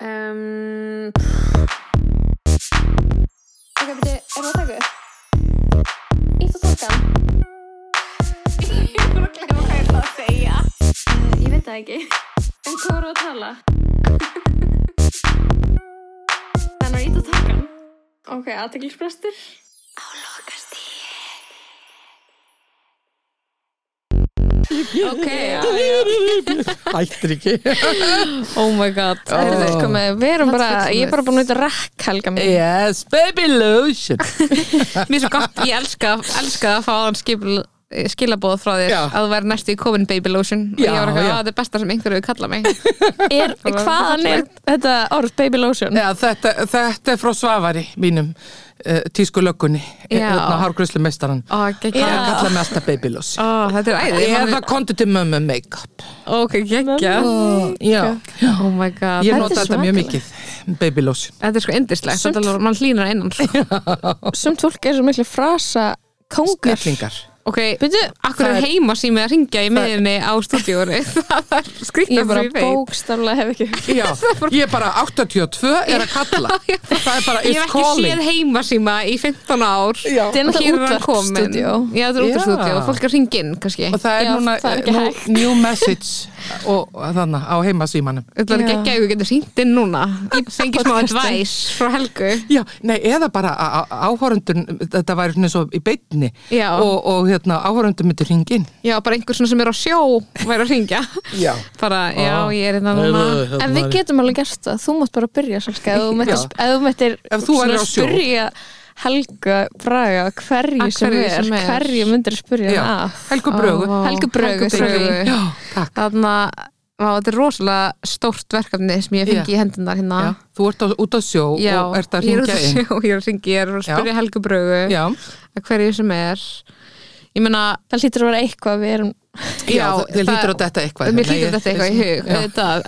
Um, ok, beti, er það að taka upp? Ítt og takkan? Ég bara að glemma hvað ég ætla að segja. Uh, ég veit það ekki. En hvað voru að tala? Þannig að ítt og takkan? Ok, aðteglisbrestur. Á Ok, já, já. Hættir ekki. Oh my god. Oh. Við erum bara, ég er bara búin að nýta rekk helga mín. Yes, baby lotion. Mér er svo gott, ég elska, elska að fá þann skil, skilabóð frá þér Já. að þú væri næstu í COVID baby lotion. Og Já, ég var eitthvað, að þetta er besta sem einhverju kalla mig. Er, hvaðan er þetta orð baby lotion? Já, þetta, þetta er frá Svavari mínum uh, tísku löggunni Já. hérna hárgröslu meistaran Ó, hann geggja kalla mig alltaf baby lotion Ó, þetta er æði eða kontu til mömmu make-up. Ok, geggja Oh my god. Ég Þetta nota þetta mjög mikið baby lotion Þetta er sko er alveg, mann hlýnar innan sko. Sumt fólk er svo miklu frasa kóngar. Ok, akkur er heima sími að ringja í miðinni á stúdíóri Það er ég skrýtast bara sem ég veit. bókstaflega hef ekki. Já, ég er bara 82 er að kalla. Er bara Ég hef ekki séð heima síma í 15 ár. Já. Þetta er Og hér er hann útvarpstúdíó. Já, þetta er Já. útvarpstúdíó og fólk er að ringja inn kannski. Og það er núna new message og þannig á heimasímanum. Þetta er ekki að við getum hringt inn núna. Fengið smá podcastin. advice frá Helgu. Já, nei, eða bara áhórundun þetta væri svona svo í beinni. Já. og, og hérna, áhórundun myndi ringin Já, bara einhver svona sem er á sjó væri að ringja Já. Bara, já, ég er hérna núna. En við getum alveg gert það, þú mátt bara byrja Salka, ef þú mættir, spyrja Helga Braga hverju, Að sem, hverju er, sem er. hverju myndir spyrja Já, að? Helgu Brögu. Ó, Helgu Brögu. Já, Þarna, á, þetta er rosalega stórt verkefni sem ég fengi Já. í hendunar hérna. Já, Þú ert á, út á sjó Já, og ert að ringja að inn. sjó, ég er að ringja, ég er að spyrja Helgu Brögu Já, að hverju sem er. Ég meina, Það hlýtur að vera eitthvað við erum já, þið lítur á þetta eitthvað Mér lítur ég- þetta eitthvað í hug.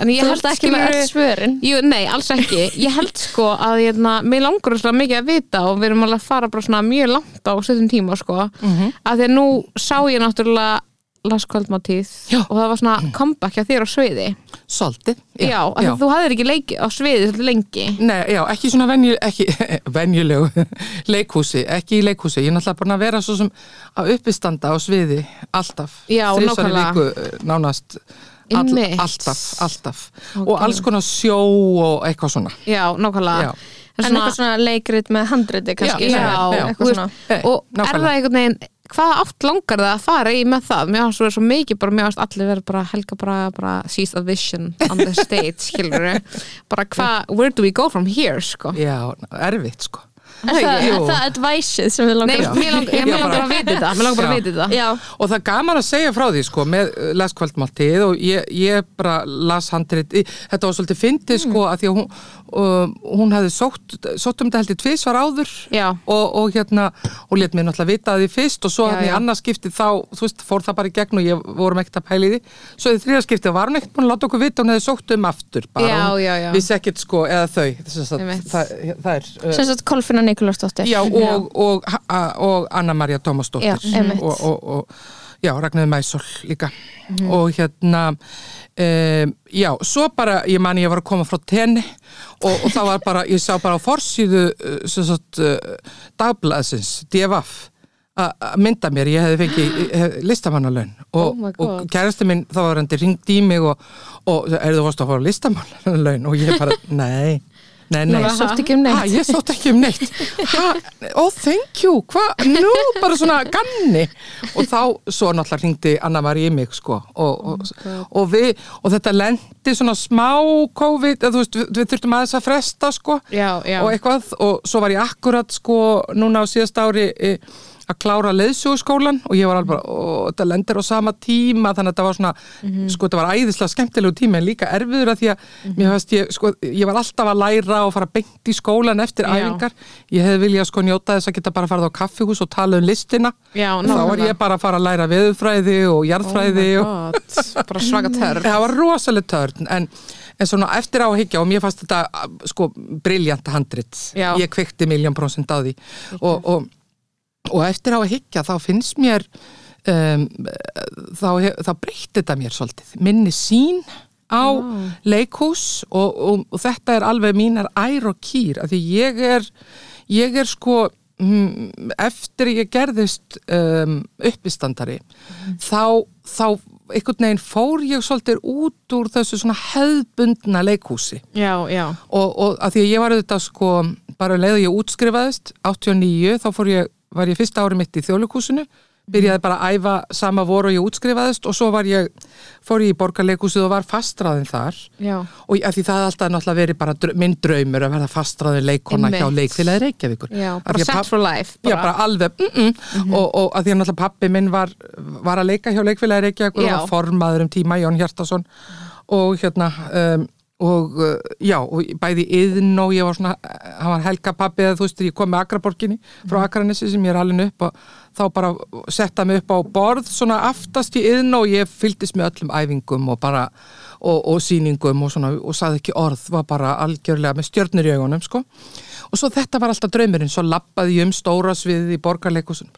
En ég held ekki með öll svörin Jú, nei, alls ekki. Ég held sko að ég, na, mér langar svo mikið að vita og við erum alveg að fara mjög langt á stundum tíma sko. Mhm. Að því að nú sá ég náttúrulega las kvöldmáttíð Já. og það var svona comeback hjá þér á sviði. Svolítið Já, já að þú hafðir ekki leiki á sviði svolítið lengi. Nei, já, ekki svona venju, ekki, venjulegu leikhúsi, ekki í leikhúsi. Ég er náttúrulega búin að vera svo sem að uppistanda á sviði alltaf. Já, Þrisvar í nákvæmlega. viku, eh, nánast. All, alltaf, alltaf. Ok. Og alls konar sjó og eitthvað svona. Já, nákvæmlega. Já. En En eitthvað svona leikrit með handriti kannski Já, já, Hey, og er það einhvern veginn hvaða átt langar það að fara í með það? Mér finnst svo, svo mikið bara, mér finnst allir verið bara helga bara, bara sees a vision on the stage, skilur bara hvað, where do we go from here sko? Já, erfitt sko. Er það, er það adviceið sem við Nei, langar mér langar, ég, mér langar bara- að vita þetta mér langar bara að þetta Já, Og það er gaman að segja frá því sko með uh, leskvöldmáltíð og ég, ég bara las handrit, þetta var svolítið fyndið Mm. sko að því að hún, um, hún hefði sótt, sótt um þetta heldur tvisvar áður Já. og, og hérna, og let mér náttúrulega vita að því fyrst og svo Já, hann í já. annars skipti þá, þú veist, fór það bara í gegn og ég vorum ekkert að pæla í því, svo í þriða skipti var hún ekkert búin að láta okkur vita, hún hefði sótt um aftur bara, Já, hún já, já. vissi ekkert sko, eða þau, þess að Einmitt. það, það er uh, sem sagt Kolfinna Nikolásdóttir Já, og, og, og, og Anna-Maria Tómasdóttir og, og, og já, Ragnarður Mæsól líka Mhm. og hérna um, já, svo bara ég mani ég var að koma frá tenni og, og það var bara, ég sá bara á forsýðu uh, sagt uh, dagblæðsins, DFF að mynda mér, ég hefði fengið listamannalaun. Og, Oh og God. kærasti minn þá var hann ringt í mig og, og er þú varst að fara listamannalaun? Og ég bara, nei Nei, nei, Nú, Sótt ekki um neitt. Ha, ég sótt ekki um neitt. Ha, oh thank you, hvað, nú bara svona ganni. Og þá svo náttúrulega ringdi Anna-Mari í mig sko. Og, og, og, við, og þetta lendi svona smá COVID, eða, veist, við, við þurftum aðeins að fresta sko. Já, já. og eitthvað. Og svo var ég akkurat sko núna á síðast ári e, að klára leiðsjóðskólan og ég var alveg bara, og þetta lendir á sama tíma þannig að þetta var svona, sko þetta var æðislega skemmtilegu tíma en líka erfiður að því að mér fannst ég, sko, ég var alltaf að læra og fara beint í skólan eftir Já. æfingar. Ég hefði viljað sko njóta þess að geta bara farið á kaffihús og tala um listina. Já, þá var ég bara að fara að læra veðurfræði og jarðfræði oh og bara svaka törn. Það var rosalega törn en, en svona eftir á að higgja og mér fannst þetta sko briljant handrit og, eftir á að higgja þá finnst mér um, þá, þá breytti þetta mér svolítið. Minni sín á leikhús og, og, og þetta er alveg mínar ær og kýr af því ég er, ég er sko mm, eftir ég gerðist um, uppistandari þá, þá einhvern veginn fór ég svolítið út úr þessu svona hefðbundna leikhúsi. Já, já, og, og að því að ég var auðvitað sko bara leið og ég útskrifaðist 89 þá fór ég, var ég fyrsta ári mitt í þjóðleikúsinu byrjaði bara að æfa sama voru og ég útskrifaðist og svo var ég, fór ég í borgarleikúsið og var fastræðin þar. Já, og að því það alltaf náttúrulega verið bara drö, minn draumur að verða fastræðin leikona hjá leikfélagi Reykjavíkur. Já, bara set for life Já, bara. alveg, mm -mm. og, og að því að náttúrulega pappi minn var, var að leika hjá leikfélagi Reykjavíkur Já. og var formaður um tíma, Jón Hjartason og hérna um, og uh, já, og bæði yðn og ég var svona, hann var helga pappi eða þú veist, ég kom með Akraborginni frá Akranessi sem ég er alveg upp og þá bara setta mig upp á borð svona aftast í yðn og ég fylgdist með öllum æfingum og bara og, og sýningum og svona og saði ekki orð, var bara algjörlega með stjörnur í augunum sko. Og svo þetta var alltaf draumurinn, svo lappaði ég um stóra sviðið í borgarleikusun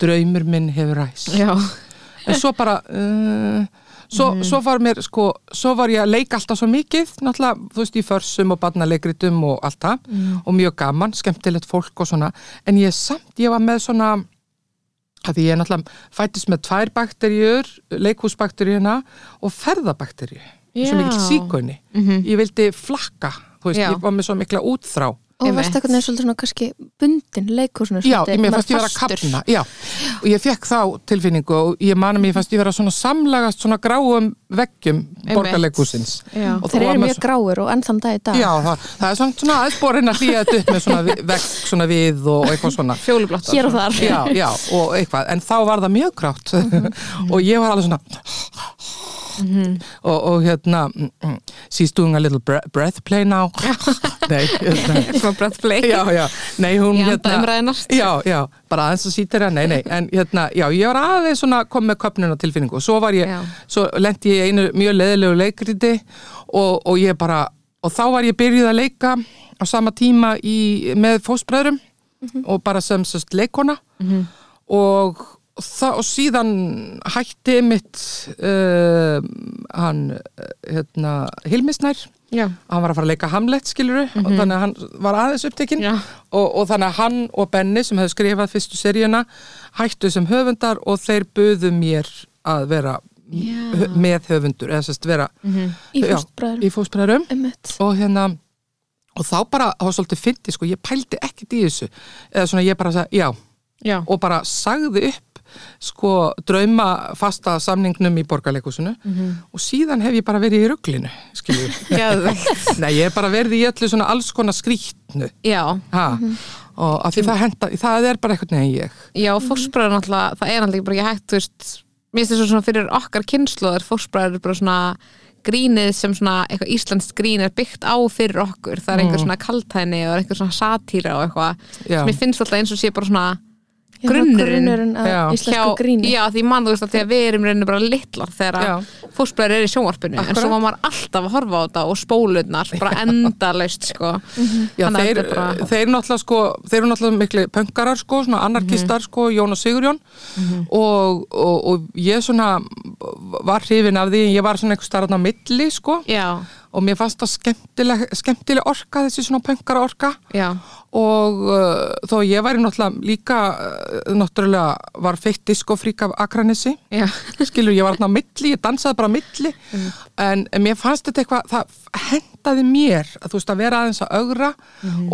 draumur minn hefur ræst. Já, en svo bara uh, svo, svo var mér sko svo var ég að leika alltaf svo mikið náttúrulega, þú veist, í försum og barnaleikritum og allt það. Og mjög gaman, skemmtilegt fólk og svona, en ég samt, ég var með svona að ég náttúrulega fættist með tvær bakteríur leikhúsbakteríuna og ferðabakteríu svo Já. mikil síkunni ég vildi flakka, þú veist, Já. ég var með svo mikla útþrá Og Einmitt. varst eitthvað svolítið svona kannski bundin leikhúsinu Já, ég mér fannst ég vera að kapna, já, og ég fekk þá tilfinningu og ég man að mér fannst ég vera svona samlagast svona gráum veggjum borgarleikúsins. já, Og Þeir eru mjög gráir og enn þann dag í dag. Já, það, það er svona, svona aðsporin að hlýja þetta upp með svona vegg svona við og eitthvað svona. fjólublátt Hér og þar. Já, já, og eitthvað, en þá var það mjög grátt. Og ég var alveg svona og, og hérna mm, mm, she's doing a little bre breath play now. Nei, hérna. Svona breathplay já, já, nei hún umræðunnar. já, já, bara aðeins að sýta hérna nei, nei, en hérna, já, ég var aðeins svona kom með köpnuna tilfinningu. Og svo var ég Já. svo lendi ég einu mjög leðilegu leikriti og, og ég bara og þá var ég byrjuð að leika á sama tíma í, með fósbræðrum og bara sem sérst leikona og, það, og síðan hætti mitt uh, hann uh, hérna, Hilmisnær já, hann var að fara að leika Hamlet skiluru og þannig að hann var aðeins upptekinn. Já. og, og þannig að hann og Benni sem hefði skrifað fyrstu seríuna hættu sem höfundar og þeir buðu mér að vera Já. með höfundur eða sérst vera Í já, fóstbræðurum í fósbræðurum Einmitt. og hérna og þá bara, var svolítið fyndi sko, ég pældi ekkert í þessu. Eða svona ég bara sagði, já. Já, og bara sagði upp sko drauma fasta samningnum í borgarleikusinu og síðan hef ég bara verið í rugglinu skilju. Nei, ég hef bara verið í öllu svona alls konar skrítnu já. Ha. og af því það henda, það er bara eitthvað neginn ég. Já, fórsbræður náttúrulega, það er náttúrulega bara ekki hægt, þú veist, mér finnst þess svona fyrir okkar kynnslóðar, fórsbræður er bara svona grínið sem svona eitthvað íslenskt grín er byggt á fyrir okkur, það er einhver svona kaltæni og einhver svona satýra og eitthvað, sem ég finnst alltaf eins og sé bara svona grunnurinn grunnurinn að Já. íslensku gríni. Já, því mann, þú veist, að því að við erum reynir bara litlar Já. þegar fórsbræður er í sjónvarpinu, en Akkurat. svo var maður alltaf að horfa á þetta og spólurnar, bara endalaust, sko. Já, Þannig að þeir, bara- þeir náttúrulega sko, þeir eru náttúrulega miklu pönkarar sko, svona anarkistar sko, Jón og Sigurjón og, og, og ég svona var hrifin af því, ég var svona einhver starfn á milli sko. Já, og mér fannst það skemmtileg, skemmtileg orka, þessi svona pönkara orka. Já, og uh, þó ég væri náttúrulega líka uh, náttúrulega var feitt diskofrík af Akranessi skilur, ég var á milli, ég dansaði bara milli. En, en mér fannst þetta eitthvað það hendaði mér að þú veist að vera aðeins að augra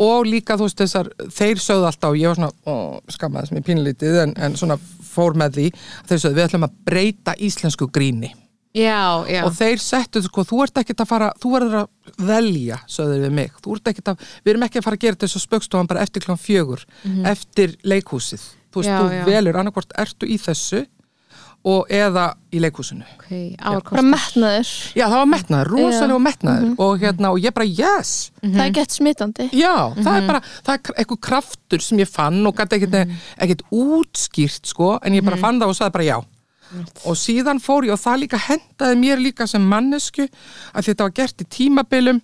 og líka þú veist þessar, þeir sögðu alltaf og ég var svona, ó, skammaði sem ég pínlítið en, en svona fór með því. Þeir sögðu, við ætlum að breyta íslensku gríni já, já. og þeir settu, sko, þú ert ekkert að fara þú verður að velja, sögðu þeir við mig. Þú ert ekkert að, við erum ekki að fara að gera þessu spöggstofan bara eftir klán fjögur eftir leikhúsið, þú veist, Já, þú já. velur annarkvort ertu í þessu og eða í leikhúsinu. Ok, bara metnaður. Já, það var metnaður, rosalega metnaður. Og hérna, og ég bara, yes. Það er gett smitandi. Já, það er bara, það er eitthvað kraftur sem ég fann og gæti ekkert, ekkert útskýrt, sko, en ég bara fann það og sagði bara já. Og síðan fór ég og það líka hendaði mér líka sem mannesku að þetta var gert í tímabilum,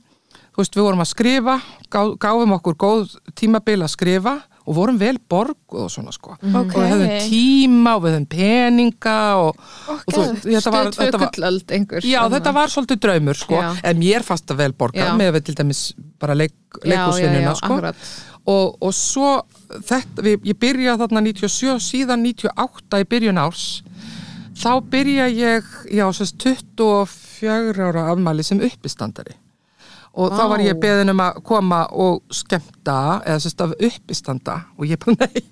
þú veist, við vorum að skrifa, gá, gáfum okkur góð tímabil að skrifa og vorum vel borguð og svona sko Ok. og við höfum tíma og við höfum peninga og, og þú þetta var, þetta var Já, þetta var svolítið draumur sko, Já. en mér fannst það vel borgað Já. með við til dæmis bara leik, leikúsvinnuna sko. akkurat. og, og svo þetta, við, ég byrja þarna 97 síðan 98 í byrjun árs þá byrja ég já, sérst 24 ára afmæli sem uppistandari og þá var ég Vá. beðin um að koma og skemmta eða sérst af uppistanda og ég bara nei,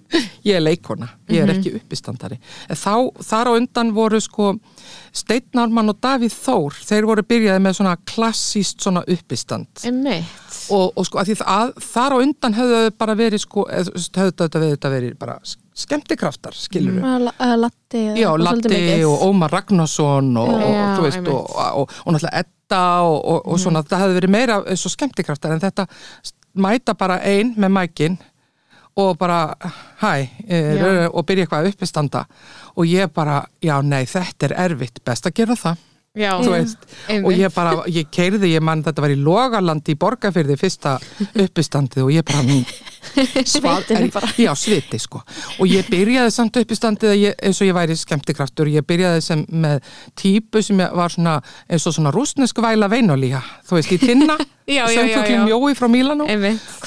ég er leikona ég er ekki uppistandari. Þá, þar á undan voru sko Steinn Ármann og Davíð Þór þeir voru byrjaði með svona klassíst svona uppistand. Og, og sko að því að þar á undan höfðu þau bara verið sko, höfðu þetta verið, þetta verið bara skemmtikraftar, skilur Mm. Að Latti Já, og Ómar Ragnarsson og, og, og náttúrulega Edda og, og, og svona, það hefði verið meira svo skemmtikraftar en þetta mæta bara ein með mækin og bara, hæ, Já. og byrja eitthvað að uppistanda. Og ég bara, já, nei, þetta er erfitt, best að gera það Já, og ég bara, ég keirði, ég mann þetta var í Logalandi í Borgarfyrði fyrsta uppistandið og ég bara ég- bara. Já, sviti sko og ég byrjaði samt uppistandið ég, eins og ég væri skemmtikraftur, ég byrjaði sem með típu sem var svona eins og svona rúsnesk væla veinolíja þú veist, í tinna, söngfuglin já. mjói frá Mílanó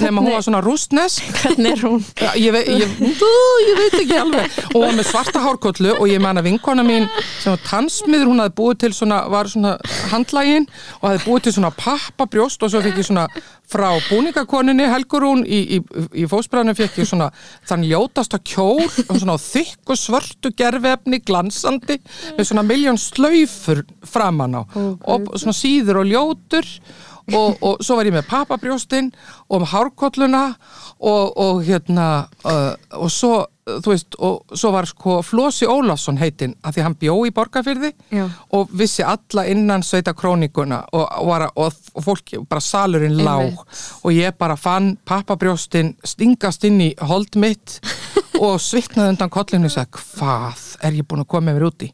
nema hún var svona rúsnesk Hvernig er hún? Já, ég, veit, ég, Ú, ég veit ekki alveg og var með svarta hárkollu og ég man að vinkona mín sem var tannsmiður, hún hafði búið til svona, var svona handlægin og hafði búið til svona pappabrjóst og svo fikk ég svona frá búningakoninni Helgurún í, í, í fósbræðinu fekk ég svona þann ljótasta kjól og svona þykk og svörtu gerfefni glansandi með svona miljón slaufur framan á og svona síður og ljótur og, og svo var ég með pappabrjóstin og með hárkolluna og, og hérna uh, og svo, þú veist, og svo var sko Flósi Ólafsson heitinn að því hann bjó í Borgarfyrði Já. og vissi alla innan sveita krónikuna og, og, og, og fólki, bara salurinn lág og ég bara fann pappabrjóstin stingast inn í hold mitt og svitnaði undan kollinu og sagði, hvað er ég búin að koma með mér úti?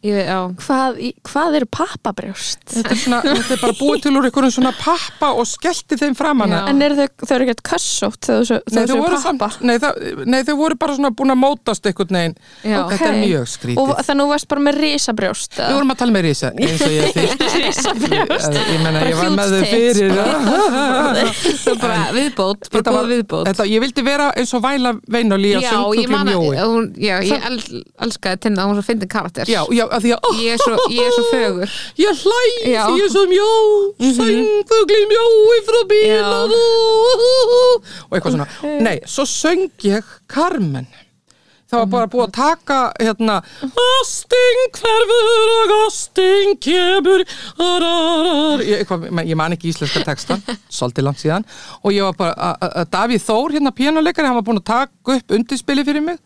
Hvað, hvað eru pappabrjóst? Þetta er, svona, þetta er bara búið til úr einhverjum svona pappa og skellti þeim framan Já. En eru þau, þau eru ekkert kössótt þegar þau segir pappa? samt, nei, það, nei, þau voru bara svona búin að mótast einhvern veginn. Já. Þetta er mjög skrítið. Og þannig að þú varst bara með risabrjóst? Við vorum að tala með Rísa eins og ég þýtt. risabrjóst? Ég var með þau fyrir. Viðbót, Þetta var- viðbót. Þetta, ég vildi vera eins og væla veinolí að já, ég man hún, já, ég el, elskaði tinna, hún svo fyndin karakter. Já, já, að því að, oh, Ég er svo, ég er svo fögur. ég hlæ, Já. ég er svo mjó, söngfuglin mjói frá bílanu, og eitthvað svona. Nei, svo söng ég Carmen. Það var bara búið að taka hérna Ásting hverfur og ásting kemur ararar. ég, eitthvað, ég man ekki íslenska textan svolítið langt síðan og ég var bara að- að að Davíð Þór, hérna píanuleikari hann var búin að taka upp undirspili fyrir mig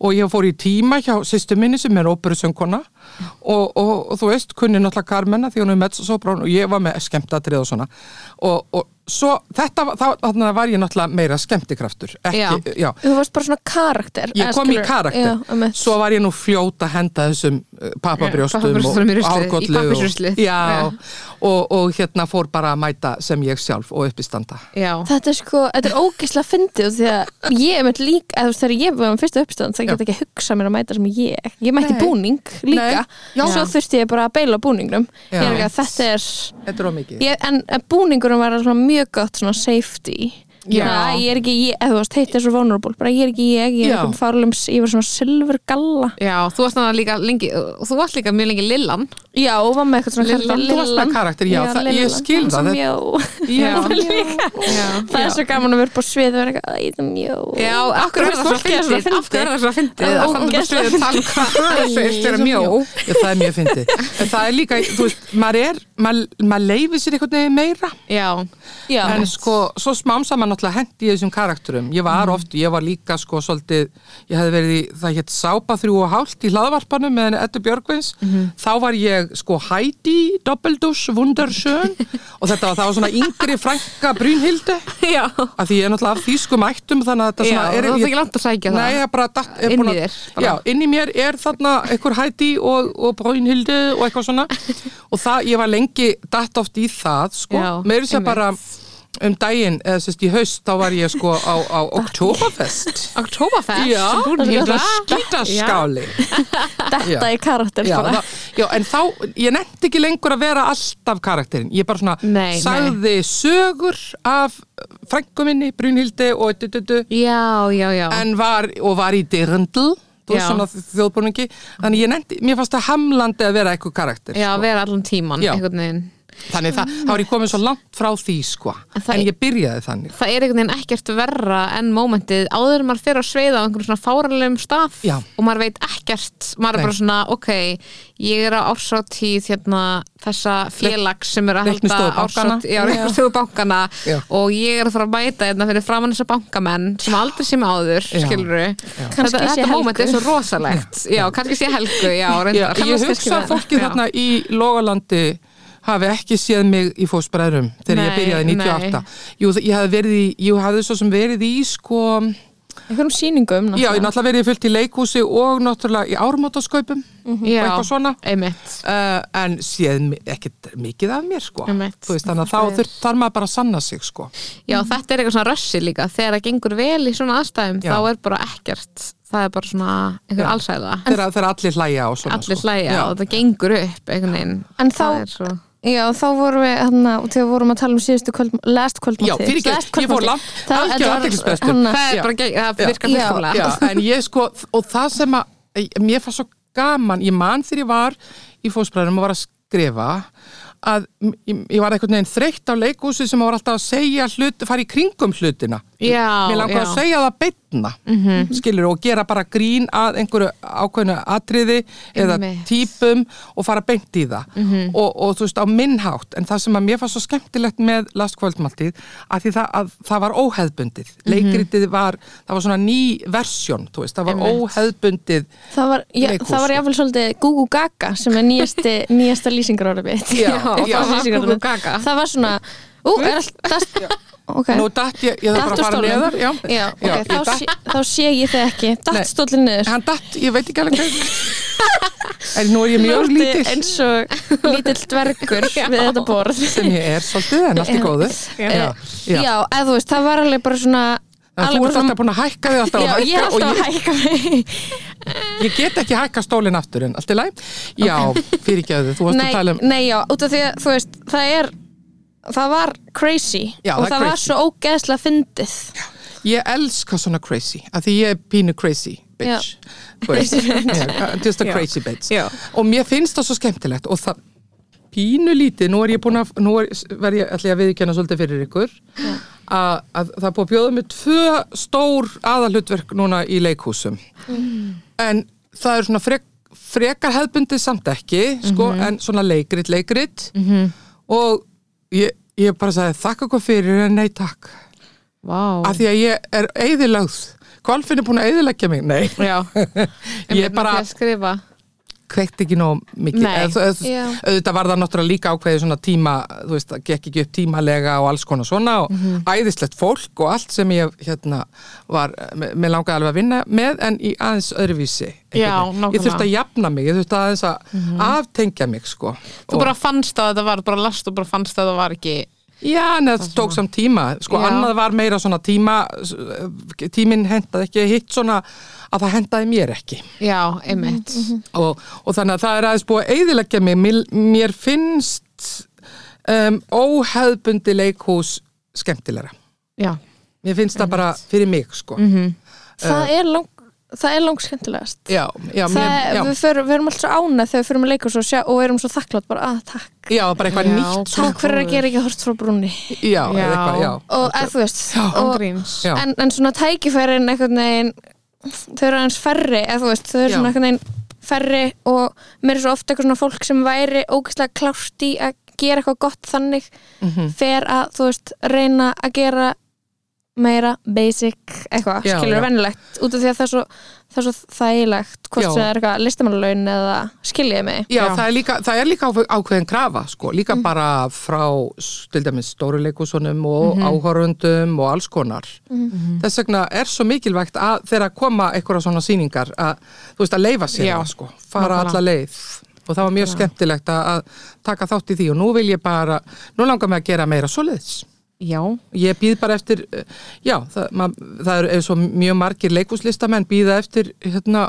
og ég fór í tíma hjá sýstu minni sem er óperusöngkona og, og, og þú veist, kunni náttúrulega Carmena því hún er mezzosoprán og ég var með skemmtatrið og svona og, og svo þetta, var- var ég náttúrulega meira skemmtikraftur ekki, Já. já. Þú varst bara svona karakter? Ég kom í karakter, Já, svo var ég nú fljóta að henda þessum uh, pappabrjóstum og hárkollu og, pappírsruslið. já, Já. og, og hérna fór bara að mæta sem ég sjálf og uppistanda. Já. Þetta er sko, þetta er ógislega fyndið og því að ég er með líka, eða þú veist þegar ég var með fyrsta uppstand það get ekki að hugsa mér að mæta sem ég ég mætti búning líka Nei. Já. svo þurfti ég bara að beila búningnum. Ég er ekki að þetta er Þetta er ég, en, en búningurum var mjög gott svona safety Já. Svona, ég er ekki ég, eða þú veist, heitt er svo vulnerable bara ég er ekki ég, ég er Já. einhvern fárlums ég var svona silfur galla Já, þú varst þannig líka lengi, og þú varst líka mjög lengi Lillan. já, og var með eitthvað svona Lillan, karakter, þú varst með karakter, já, það- ég skil það. Já. Já. það er svo gaman að vera upp á svið og vera eitthvað, "Æ, ég er mjó Já, af hverju er það svo Fólki er svo fyndið? Af hverju er það svo fyndið? Já, Það er bara um það. Já, það mjög fyndið. Það er líka, þú veist, maður er, maður, maður leifir sér einhvern veginn meira. Já, já, En sko, svo smám saman náttúrulega hendi ég þessum karakterum. Ég var oft, ég var líka sko svolítið, ég hefði verið í, það hétt Sápa þrjú og hálft í hlaðvarpanum með Eddu Björgvins. Þá var ég sko Heidi, Doppeldusch, Wundersjön og þetta var, það var svona yngri frænka Brynhildu. já. Af því ég er náttúrulega af þýskum ættum þannig að þetta Já, svona er... það er ekki langt að sækja það. Nei, ég bara datt, er Inn í að- þér, bara. Já, inn í mér er þarna einhver Heidi og, og Brynhildu og eitthvað svona og það, ég var lengi datt oft í það, sko, Já, meður sér einmitt. bara um daginn, eða sérst í haust þá var ég sko á, á Oktoberfest Oktoberfest Já, Brúnhilda. skítaskáli Þetta Já. er karakter já, bara. það, já, en þá, ég nefndi ekki lengur að vera alltaf karakterinn, ég bara svona Nei, sagði sögur af frængu minni, Brynhildi og dududu, Já, já, já en var, og var í Dirndl, Já. þjóðbúningi, þannig ég nefndi, mér fannst það hamlandi að vera eitthvað karakter, Já, sko. vera allan tíman Já. einhvern veginn þannig það, það var ég komin svo langt frá því, sko, En en er- ég byrjaði þannig. Það er einhvern veginn ekkert verra en mómentið áður en maður fyrir að sveiða á einhverjum svona fáralegum stað Já. og maður veit ekkert, maður Nei. er bara svona ok, ég er á ársáttíð hérna, þessa félags sem er að halda reiknistofu bankana Já. og ég er að fara að mæta hérna fyrir framann þessa bankamenn sem aldrei með áður, Já. skilur Kannski þetta, þetta Helgu. móment er svo rosalegt já, kannski sé helgu, já, Já, reyndar ég hugsa fólki þarna í Lógalandi hafi ekki séð mig í fósbræðrum þegar ég Nei, byrjaði 98 nei. Jú, ég hafði verið í, ég hafði svo sem verið í sko, Einhverjum sýningum já, ég náttúrulega verið fullt í leikhúsi og náttúrulega í ármótaskaupum já, eitthvað svona. einmitt uh, en séð ekkert mikið af mér sko Einmitt. Þú veist, þannig að þá þurft þarf maður bara að sanna sig sko Já, þetta er eitthvað svona rössi líka þegar það gengur vel í svona aðstæðum Já. þá er bara ekkert, það er bara svona einhver allsæða, þegar, allir hlæja og svona allir sko. hlæja Já. og það gengur upp einhvern veginn En Það þá, er svo... já, þá vorum við hérna, og þegar vorum að tala um síðustu kvöld, last kvöldmátið Já, fyrirgefðu, ég fór langt, algjör. Hanna, það er bara, það virkar Já, en ég sko, og það sem að mér fannst svo gaman, ég man þegar ég var í fósbræðum og var að skrifa að ég, ég var einhvern veginn þreytt á leikúsi sem var alltaf að segja hlut, fara í kringum hlutina Já, mér langar já. að segja það beitna mm skilur og gera bara grín að einhverju ákveðnu atriði eða Einmitt. típum og fara beint í það og, og þú veist á minnhátt en það sem að mér fannst svo skemmtilegt með Last Kvöldmáltíð að því það, að, það var óheðbundið leikritið var, það var svona ný versjón, veist, það var Einmitt. óheðbundið Það var, já, Leikhús, það var sko. jáfnvel svolítið Gugu Gaga sem er nýjasti, nýjasta lýsingarorðið mitt. Já, já. var Gugu Gaga. Það var svona, ú, er alltaf, ok. Nú datt ég, ég þarf bara að fara neðar já. Já, ok, Já, þá, sé, þá sé ég þið ekki. Datt stólinn niður. hann datt, ég veit ekki alveg en nú er ég mjög lítill eins og lítill dvergur við þetta borð. sem ég er svolítið en allt er góðu já, eða þú veist, það var alveg bara svona... En þú ert alltaf búin að hækka þig alltaf Já, ég er alltaf að ég, hækka mig. ég get ekki hækka stólinn aftur en allt er læg Já, fyrirgjöðu, þú varst að tala um nei, já, út af því að, þú veist, það er, það var crazy. Já, og það það var svo ógeðslega fyndið. Ég elska svona crazy að því ég er pínu crazy bitch. Yeah, Just a Já. crazy bitch. Já. Og mér finnst það svo skemmtilegt og það pínu lítið, nú er ég búin að nú er, verð ég að viðkjanna svolítið fyrir ykkur að, að það er búið að bjóða með tvö stór aðalhutverk núna í leikhúsum. En það er svona frek, frekar hefðbundið samt ekki sko, en svona leikrit, leikrit. Og ég, ég bara sagði þakka hvað fyrir en nei takk. Vá. af því að ég er eðilögð Kolfinn er búin að eðilegja mig, nei. Já, ég bara að skrifa kveikt ekki nóg mikið. Auðvitað var það náttúrulega líka ákveðið svona tíma þú veist, það gekk ekki upp tímalega og alls konar svona og Mhm. æðislegt fólk og allt sem ég hérna var, með langaði alveg að vinna með en í aðeins öðruvísi Já, ég þurfti að jafna mig, ég þurfti aðeins að aftengja mig sko. Þú bara fannst að þetta var, bara last og bara fannst að þetta var ekki Já, en það tók samt tíma, sko Já. annað var meira svona tíma, tíminn hendaði ekki hitt svona að það hendaði mér ekki. Já, einmitt. Og, og þannig að það er aðeins búið að eyðileggja mig, mér, mér finnst um, óheðbundi leikhús skemmtilegra. Já, Mér finnst það bara fyrir mig, sko. Það er lang, það er langt skemmtilegast. Já, já, Það, mér, við, förum, við erum alltaf svo ánað þegar við fyrir að leika og, sjá, og erum svo þakklátt bara að takk já, bara eitthvað Já, nýtt. takk fyrir að gera ekki hort frá brúnni Já, Já. eitthvað, já. og eða þú veist og, en, en svona tækifærin einhvern veginn þau eru aðeins færri eða þú veist, þau eru svona einhvern veginn færri og mér er svo ofta eitthvað svona fólk sem væri ógeðslega klárt í að gera eitthvað gott þannig Mhm. fer að þú veist reyna að gera meira basic eitthvað, Já, skilur já. vennilegt út af því að það er svo, það er svo þægilegt hvort Já. sem það er eitthvað listamannalaun eða skiljiði mig Já, Já. Það, er líka, það er líka ákveð- ákveðin krafa, sko, líka bara frá, til dæmis, stóruleikusunum og mm áhorundum og alls konar. Þess vegna er svo mikilvægt að þegar koma eitthvað svona sýningar að, þú veist, að leifa sér Já. það, sko, fara alla leið. Og það var mjög skemmtilegt að, að taka þátt í því og nú vil ég bara, nú langar mig að gera meira svoleiðis. Já, Ég býð bara eftir, eh, já, það, mað, það eru er svo mjög margir leikúslistamenn býða eftir hérna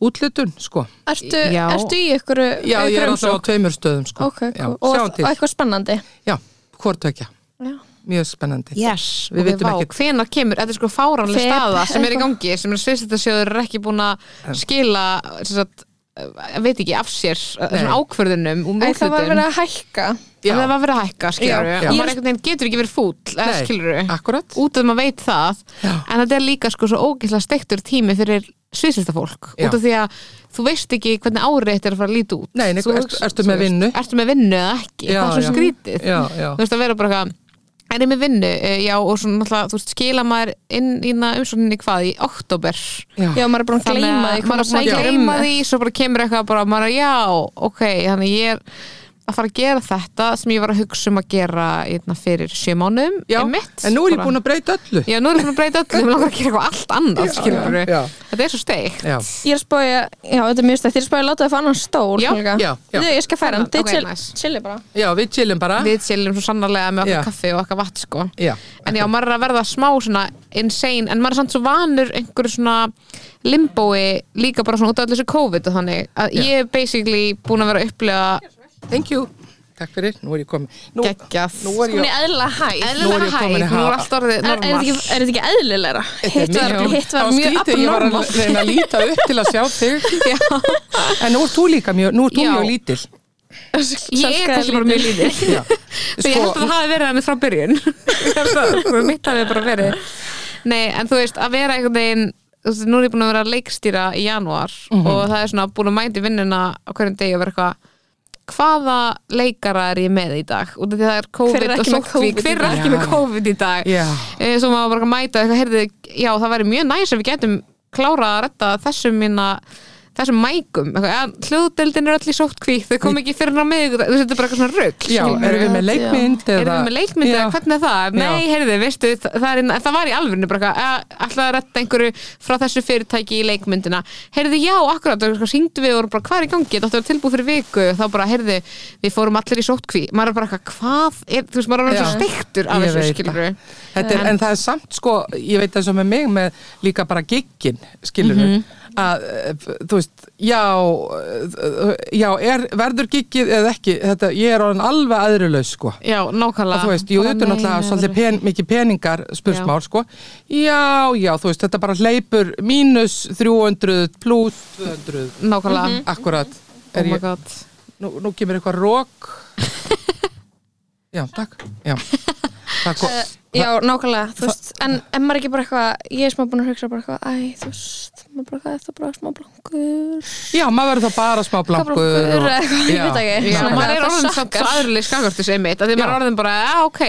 útlutun, sko. Ertu, ertu í ykkur Já, ég er alltaf á tveimur stöðum, sko. Ok, já, og, og eitthvað spennandi Já, hvort vekja, Já. mjög spennandi. yes, Við ok, vitum vá, ekkert. hvenær kemur, þetta er sko fáranlega staða sem er í gangi, sem er sviðsættasjóður er ekki búin að skila sem sagt, veit ekki, af sér eh, ákvörðunum um Æ, það var verið að hækka. Já. En það var verið að hækka, skilur við og maður einhvern veginn getur ekki verið fúll skilur við, út af maður veit það. Já. en þetta er líka sko svo ógeðslega steiktur tími fyrir sviðsæstafólk Já. út af því að þú veist ekki hvernig árið þetta er að fara að líta út. Nei, nei, þú með vinnu? Ertu með vinnu eða ekki, Já, það er svo skrítið. Þú veist að vera bara eitthvað er ég með vinnu, Eh, já og svona náttúrulega, þú veist, skila maður inn í umsókninni hvað í oktober Já, Já, maður er búin að gleyma því maður er að gleyma um. því. svo bara kemur eitthvað bara, maður er já, ok þannig ég er að fara að gera þetta sem ég var að hugsa um að gera einna, fyrir sjö mánum já. einmitt, en nú er ég búin að breyta öllu. Já, nú er ég búin að breyta öllu, við langar að gera eitthvað allt annað, skilur já, já. Þetta er svo steikt. Já, Ég er að spója, já þetta er mjög stætt Ég er að spója að láta það fá annan stól Já, já, já. Þið, Ég skal færa hann, þið chill- nice. chilli bara já, við chillum bara. Við chillum svo sannarlega með okkar kaffi og okkar vatn, sko. Já, En já, maður er að verða smá svona insane, en maður er samt svo vanur einhverju svona limbói líka bara svona út af allir þessu COVID og þannig að Já. ég er basically búin að vera að upplega thank you. Takk fyrir, nú er ég komin. Nú, geggjað. nú er Hún ég... er eðlilega hæ Nú er Eðlilega ég komin í hæð, nú er ha- allt orðið Er, er, þetta normal. ekki, er þetta ekki eðlilegra? Hitt var, Jú. hitt var Á mjög skrítið, ég var abnormal að reyna að líta upp til að sjá þig en nú er þú líka mjög, nú er þú Já. mjög lítil Ég er kannski bara mjög lítil. Já. Svo ég held að það hafi verið hann frá byrjun Ég held að sko, mitt hafi bara verið Nei, en þú veist, að vera einhvern veginn þú veist, Nú er ég búin að vera að leikstýra í janúar Mhm. og það er svona búin að mæti vinnuna á hverjum degi og vera eitthvað hvaða leikara er ég með í dag út af því að það er COVID er og í hver er ekki með. COVID í dag Já. e, svo maður bara að mæta eitthvað, heyrðu, já það væri mjög næs ef við getum klárað að retta þessum minna þessum mækum, hljóðdeildin er öll í sótkví, þau kom ekki fyrir á mig þetta er bara eitthvað svona rugg Já, erum við með leikmynd eða... Erum við með leikmynd eða hvernig er það? Nei, Já. heyrðu, veistu, það, það, er, það var í alvörinu bara eitthvað, ætlaði að retta einhverju frá þessu fyrirtæki í leikmyndina. Heyrðu, já, akkurat, og síngdu við og voru bara, hvað er í gangi? Þetta var tilbúið fyrir viku. Þá bara, heyrðu, við fórum allir í sótkví maður er bara eitthvað, hvað er, þú veist, maður er alveg svo Ég ég og að, þú veist, já já, er, verður giggið eða ekki, þetta, ég er orðin alveg aðrilaus sko, Já, nákvæmlega. Að þú veist, jú, þetta er náttúrulega svolítið pen, mikið peningar spursmál, sko, já, já, þú veist, þetta bara hleypur mínus 300 pluss 200, Nákvæmlega, akkurat, oh er my ég, god. Nú, nú kemur eitthvað rók, já, takk, já, Uh, Já, nákvæmlega, þú veist, en en maður ekki bara eitthvað, ég er smá búin að hugsa bara eitthvað, æ, þú veist, maður bara eitthvað, þetta bara smá blankur, já, maður verður þá bara smá blankur eitthvað, ég veit ekki. Já, maður er orðin það aðrileg skakastus einmitt, að því maður er orðin bara, já, ok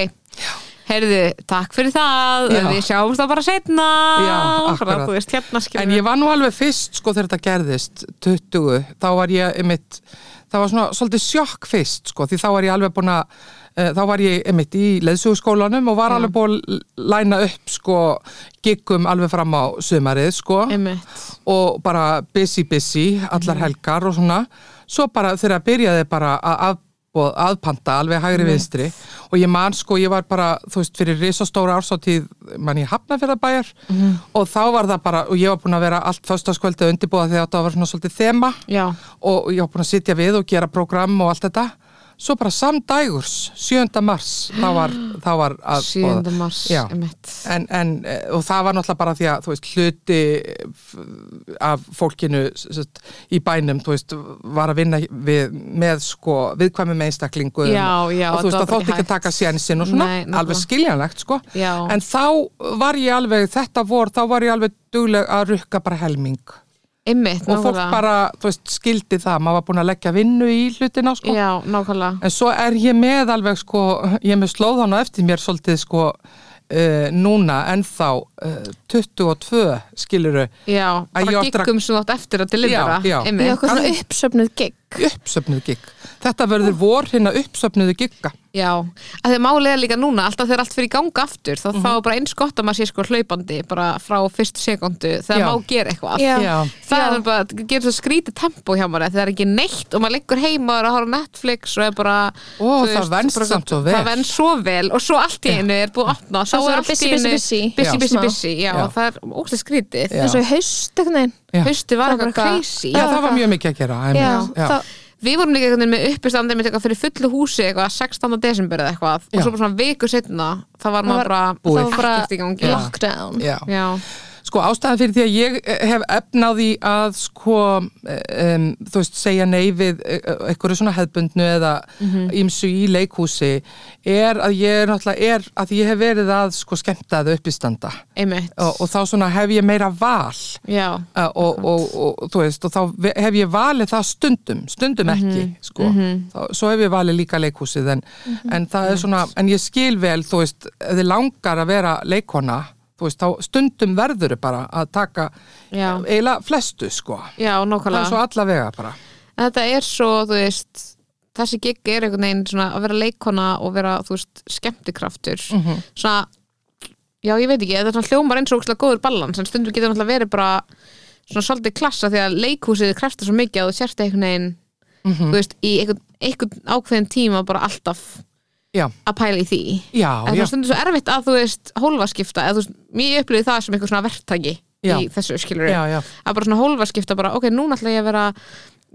heyrðu, takk fyrir það Já. við sjáumst það bara setna Já, akkurat. þú veist, hérna skilur En ég var nú alveg fyrst sko þegar þetta gerðist 20, þá var ég einmitt, það var svona svolítið sjokk fyrst sko því þá var ég alveg búin að þá var ég einmitt í leðsugskólanum og var alveg búin að læna upp sko giggum alveg fram á sumarið sko. Einmitt, og bara busy busy allar helgar og svona. Svo bara þegar byrjaði bara að aðpanta alveg hægri vinstri. Og ég man sko, ég var bara þú veist, fyrir risastóra ársáttíð mann ég hafna fyrir það bæjar og þá var það bara, og ég var búin að vera allt föstaskvöldið undirbúða þegar þetta var svona svolítið þema. Já, og ég var búin að sitja við og gera prógram og allt þetta svo bara samdægurs, 7. mars þá var, þá var að 7. mars En, en, eh, og það var náttúrulega bara því að veist, hluti af fólkinu sest, í bænum veist, var að vinna við, með sko, viðkvæmum einstaklingum Já, já, og þú veist, bara þótti ekki að taka sénsinn og svona, Nei, alveg skiljanlegt sko. Já. en þá var ég alveg, þetta vor þá var ég alveg dugleg að rukka bara helming einmitt, og fólk bara, veist, skildi það maður var búin að leggja vinnu í hlutina sko. já, En svo er ég með alveg sko, ég er með slóðan og eftir mér svolítið sko uh, núna ennþá uh, 22 skiluru. já, Að ég bara giggum sem þú átt eftir að delivera Já, já. Í einmitt, okkur svona uppsöfnuð gig. uppsöfnuðu gig þetta verður vor hérna uppsöfnuðu gigga Já, að því málið er líka núna alltaf þegar allt fyrir í ganga aftur þá þá er bara eins gott að maður sé sko hlaupandi bara frá fyrstu sekundu þegar Já. má gera eitthvað Já. Já. það Já. er bara, það gerir svo skrítið tempo hjá maður það er ekki neitt og maður liggur heima og er að horfa Netflix og er bara Ó, það venst bara- samt það venst svo vel og svo allt í einu er búið að opna þá Svo er allt í busy, einu busy, busy. busy, Já. busy, Smá. busy, já, Já. það er óslega skrítið eins og haust einhvern hausti var eitthvað crazy Já, það var mjög mikið að gera Já. Já. það, Við vorum líka einhvern veginn með uppistandi með eitthvað fyrir fullu húsi eitthvað 16. desember eða eitthvað Já. og svo bara svona viku setna það var maður bara ekkert í gangi Já. lockdown Já. Sko ástæðan fyrir því að ég eh, hef efnaði að sko um, þú veist segja nei við eh, eitthvað svona hefbundnu eða ímsu í leikhúsi er að ég er náttúrulega er að ég hef verið að sko skemmta það uppistanda. Einmitt. Og, og þá svona hef ég meira val. Já, og, og, og þú veist og þá hef ég valið það stundum stundum ekki sko. Þá, svo hef ég valið líka leikhúsið en, en það er svona, en ég skil vel þú veist, þið langar að vera leikona veist, stundum verður bara að taka Já. eiginlega flestu sko já, það er nákvæmlega svo allavega bara Þetta er svo, þú veist þessi gig er einhvern veginn svona að vera leikona og vera, þú veist, skemmtikraftur Mhm. svona já, ég veit ekki, þetta er svona hljómar eins og ókslega góður balans en stundum getur náttúrulega verið bara svona svolítið klassa því að leikhúsið krefta svo mikið að þú sérst einhvern veginn Mhm. þú veist, í einhvern, einhvern ákveðin tíma bara alltaf já, að pæla í því. Já, en það stundur svo erfitt að þú veist hólfaskipta eða þú veist, mér upplýði það sem eitthvað svona verktaki Já. í þessu skilur að bara svona hólfaskipta bara, ok, núna ætla ég að vera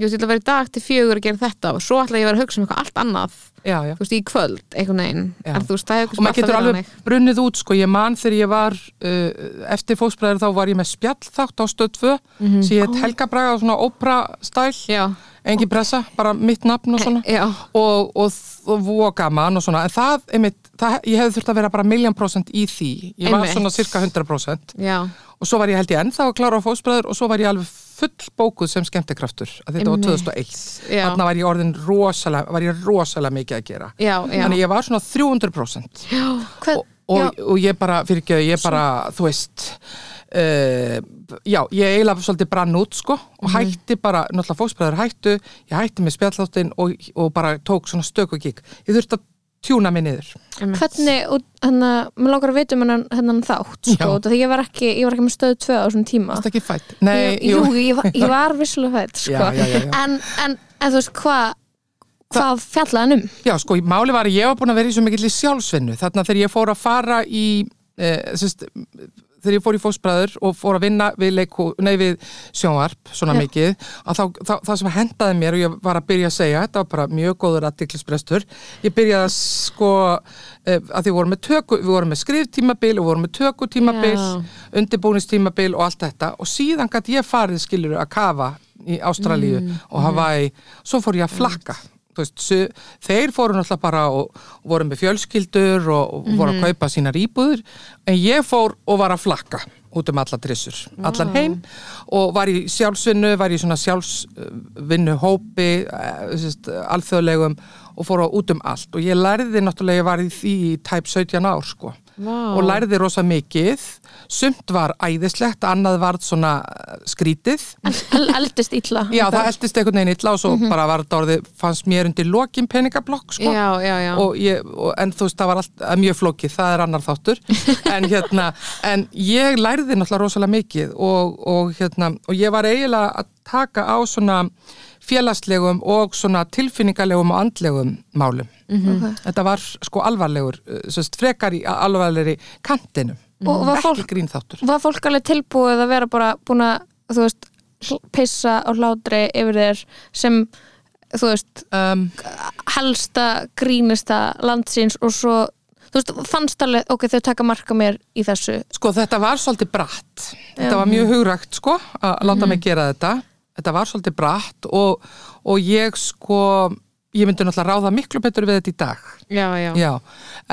ég ætla að vera í dag til fjögur að gera þetta og svo ætla ég að vera að hugsa um eitthvað allt annað þú veist, í kvöld, einhvern veginn. Já. en þú veist, það hefur og maður getur alveg brunnið út sko, ég man þegar ég var uh, eftir fósbræður þá var ég með spjallþátt á stöð 2 sem ég heit Helga Braga svona ópera stæl, já, engin pressa bara mitt nafn og svona. já, og, og, og voga gaman og svona. En það, einmitt, það, ég hefði þurft að vera bara miljón prósent í því, ég var Einmitt. svona cirka 100 prósent. Já, og svo var ég held ég ennþá að klára á fósbræður og svo var ég alveg full bókuð sem skemmtikraftur að þetta var Einmitt. 2001 Já. þarna var ég orðin rosalega, var ég rosalega mikið að gera. Já, þannig ég var svona 300 prósent. Hvern, og, og, ég bara, fyrir ekki ég bara, þú veist uh, já, ég eiginlega svolítið brann út sko og Mhm. hætti bara, náttúrulega fóksbræður hættu ég hætti með spjalláttin og, og bara tók svona stöku gig, ég þurfti að tjúna mig niður hvernig, og að mér langar að vita um hennan, hennan þátt sko, því ég var ekki, ég var ekki með stöð 2 á þessum tíma Það er ekki fætt? Nei, ég, jú, ég, var- ég var vissulega fætt sko. Já, já, já, já. En, en, en þú veist hvað hvað fjallaði hann um Já, sko, máli var að ég var búin að vera í svo mikill í sjálfsvinnu þarna þegar ég fór að fara í e, sérst, þegar ég fór í fósbræður og fór að vinna við, leiku, nei, við sjónvarp svona Já. mikið að þá, þá, það sem hendaði mér og ég var að byrja að segja þetta var bara mjög góður aðtiklisbrestur ég byrjaði að sko e, að með, töku, við vorum með skriftímabil og vorum með tökutímabil undirbúnistímabil og allt þetta. Og síðan gæti ég farið skilur að kafa í Ástralíu Mm, og Hawaii. Svo fór ég að flakka. Þú Veist, þeir fóru náttúrulega bara og, voru með fjölskyldur og, og voru Mhm. að kaupa sínar íbúður en ég fór og var að flakka út um alla trissur, allan heim og var í sjálfsvinnu, var í svona sjálfsvinnu hópi alþjóðlegum og fór út um allt og ég lærði náttúrulega, ég var í því í tæp 17 ár sko Vá. og lærði rosa mikið sumt var æðislegt, annað var svona eh, skrítið El, eldist illa Já, það eldist einhvern veginn illa og svo bara var þetta orðið, fannst mér undir lokin peningablokk, sko. já, já, já. Og ég, og, en þú veist, það var allt eh, mjög flókið, það er annar þáttur. en hérna, en ég lærði náttúrulega rosalega mikið og, og hérna, og ég var eiginlega að taka á svona félagslegum og svona tilfinningalegum og andlegum málum. Ok. Þetta var sko alvarlegur, eh, sérst, frekar í alvarlegri kantinum. Og var Ekki fólk, grín þáttur. var fólk alveg tilbúið að vera bara búin að, þú veist, pissa og hlátri yfir þér sem, þú veist, Um, helsta, grínista landsins og svo, þú veist, fannst alveg, ok, þau taka marka mér í þessu. Sko þetta var svolítið bratt. Þetta var mjög hugrægt sko að láta mig gera þetta. Þetta var svolítið bratt og, og ég sko ég myndi náttúrulega ráða miklu betur við þetta í dag. Já, já. já,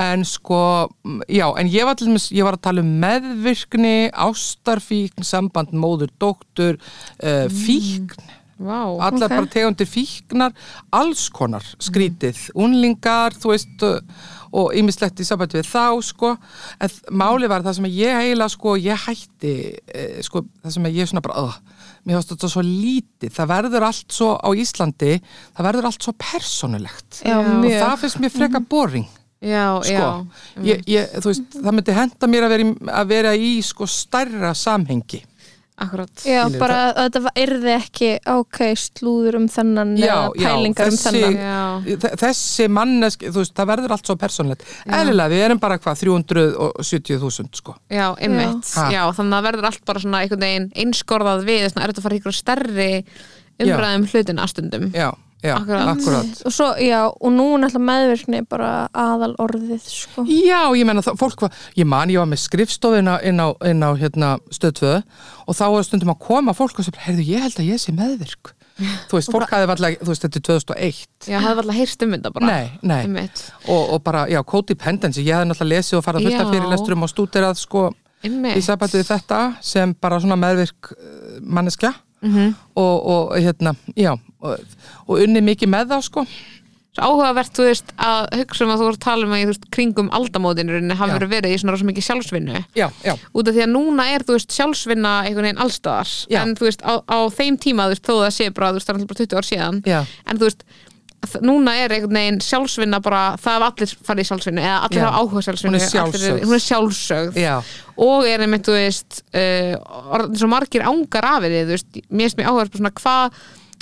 en sko mm, já, en ég var dæmis, ég var að tala um meðvirkni, ástarfíkn samband móður, dóttur uh, fíkn. Vá, allar Ok. bara tegundir fíknar alls konar skrítið. Unlingar, þú veist og ýmislegt í sambandi við þá sko, en málið var það sem ég eiginlega sko, ég hætti eh, sko, það sem ég svona bara uh, mér finnst þetta svo lítið, það verður allt svo á Íslandi, það verður allt svo persónulegt. Já, og mjög. það finnst mér freka boring já, sko, já ég, ég, veist, það myndi henda mér að vera í, að vera í sko stærra samhengi Akkurat. Já, Skilur, bara að þetta yrði ekki ok, slúður um þennan Já, eða já, pælingar um þessi- þennan. Já, Þe- þessi mannesk, þú veist, það verður allt svo persónlegt. Eðlilega, við erum bara hvað 370.000 sko. Já, einmitt. Já. Já, þannig að það verður allt bara svona einhvern veginn einskorðað við, svona er þetta að fara í ykkur stærri umræðum hlutina stundum. Já, já, Akkurat. akkurat, og svo, já, og nú er náttúrulega meðvirkni bara aðal orðið, sko. Já, ég menna fólk var, ég man, ég var með skrifstofina inn á, inn á hérna, stöðtvö og þá var stundum að koma fólk og sem, heyrðu, ég held að ég sé meðvirk. Þú veist, fólk hafði varlega, þú veist, þetta er 2001 Já, var alltaf heyrst um þetta bara. Nei, nei, og, og bara, já, codependency, ég hafði náttúrulega lesið og farið að fullta Já. fyrirlesturum og stúderað sko í við þetta sem bara svona meðvirk eh, manneskja. Mhm. og, og hérna, já og, og unni mikið með það sko. Svo áhugavert, þú veist, að hugsa um að þú voru að tala um að í, þú veist, kringum aldamótinu hafi verið verið í svona rosa mikið sjálfsvinnu. Já, já, út af því að núna er, þú veist, sjálfsvinna einhvern veginn allstaðar, Já. en þú veist, á, á þeim tíma, þú veist, þó það sé bara, þú veist, það er bara 20 ár síðan, já, en þú veist núna er einhvern veginn sjálfsvinna bara, það hafa allir farið í sjálfsvinnu eða allir hafa áhuga sjálfsvinnu Hún er sjálfsögð. er og er einmitt, þú veist uh,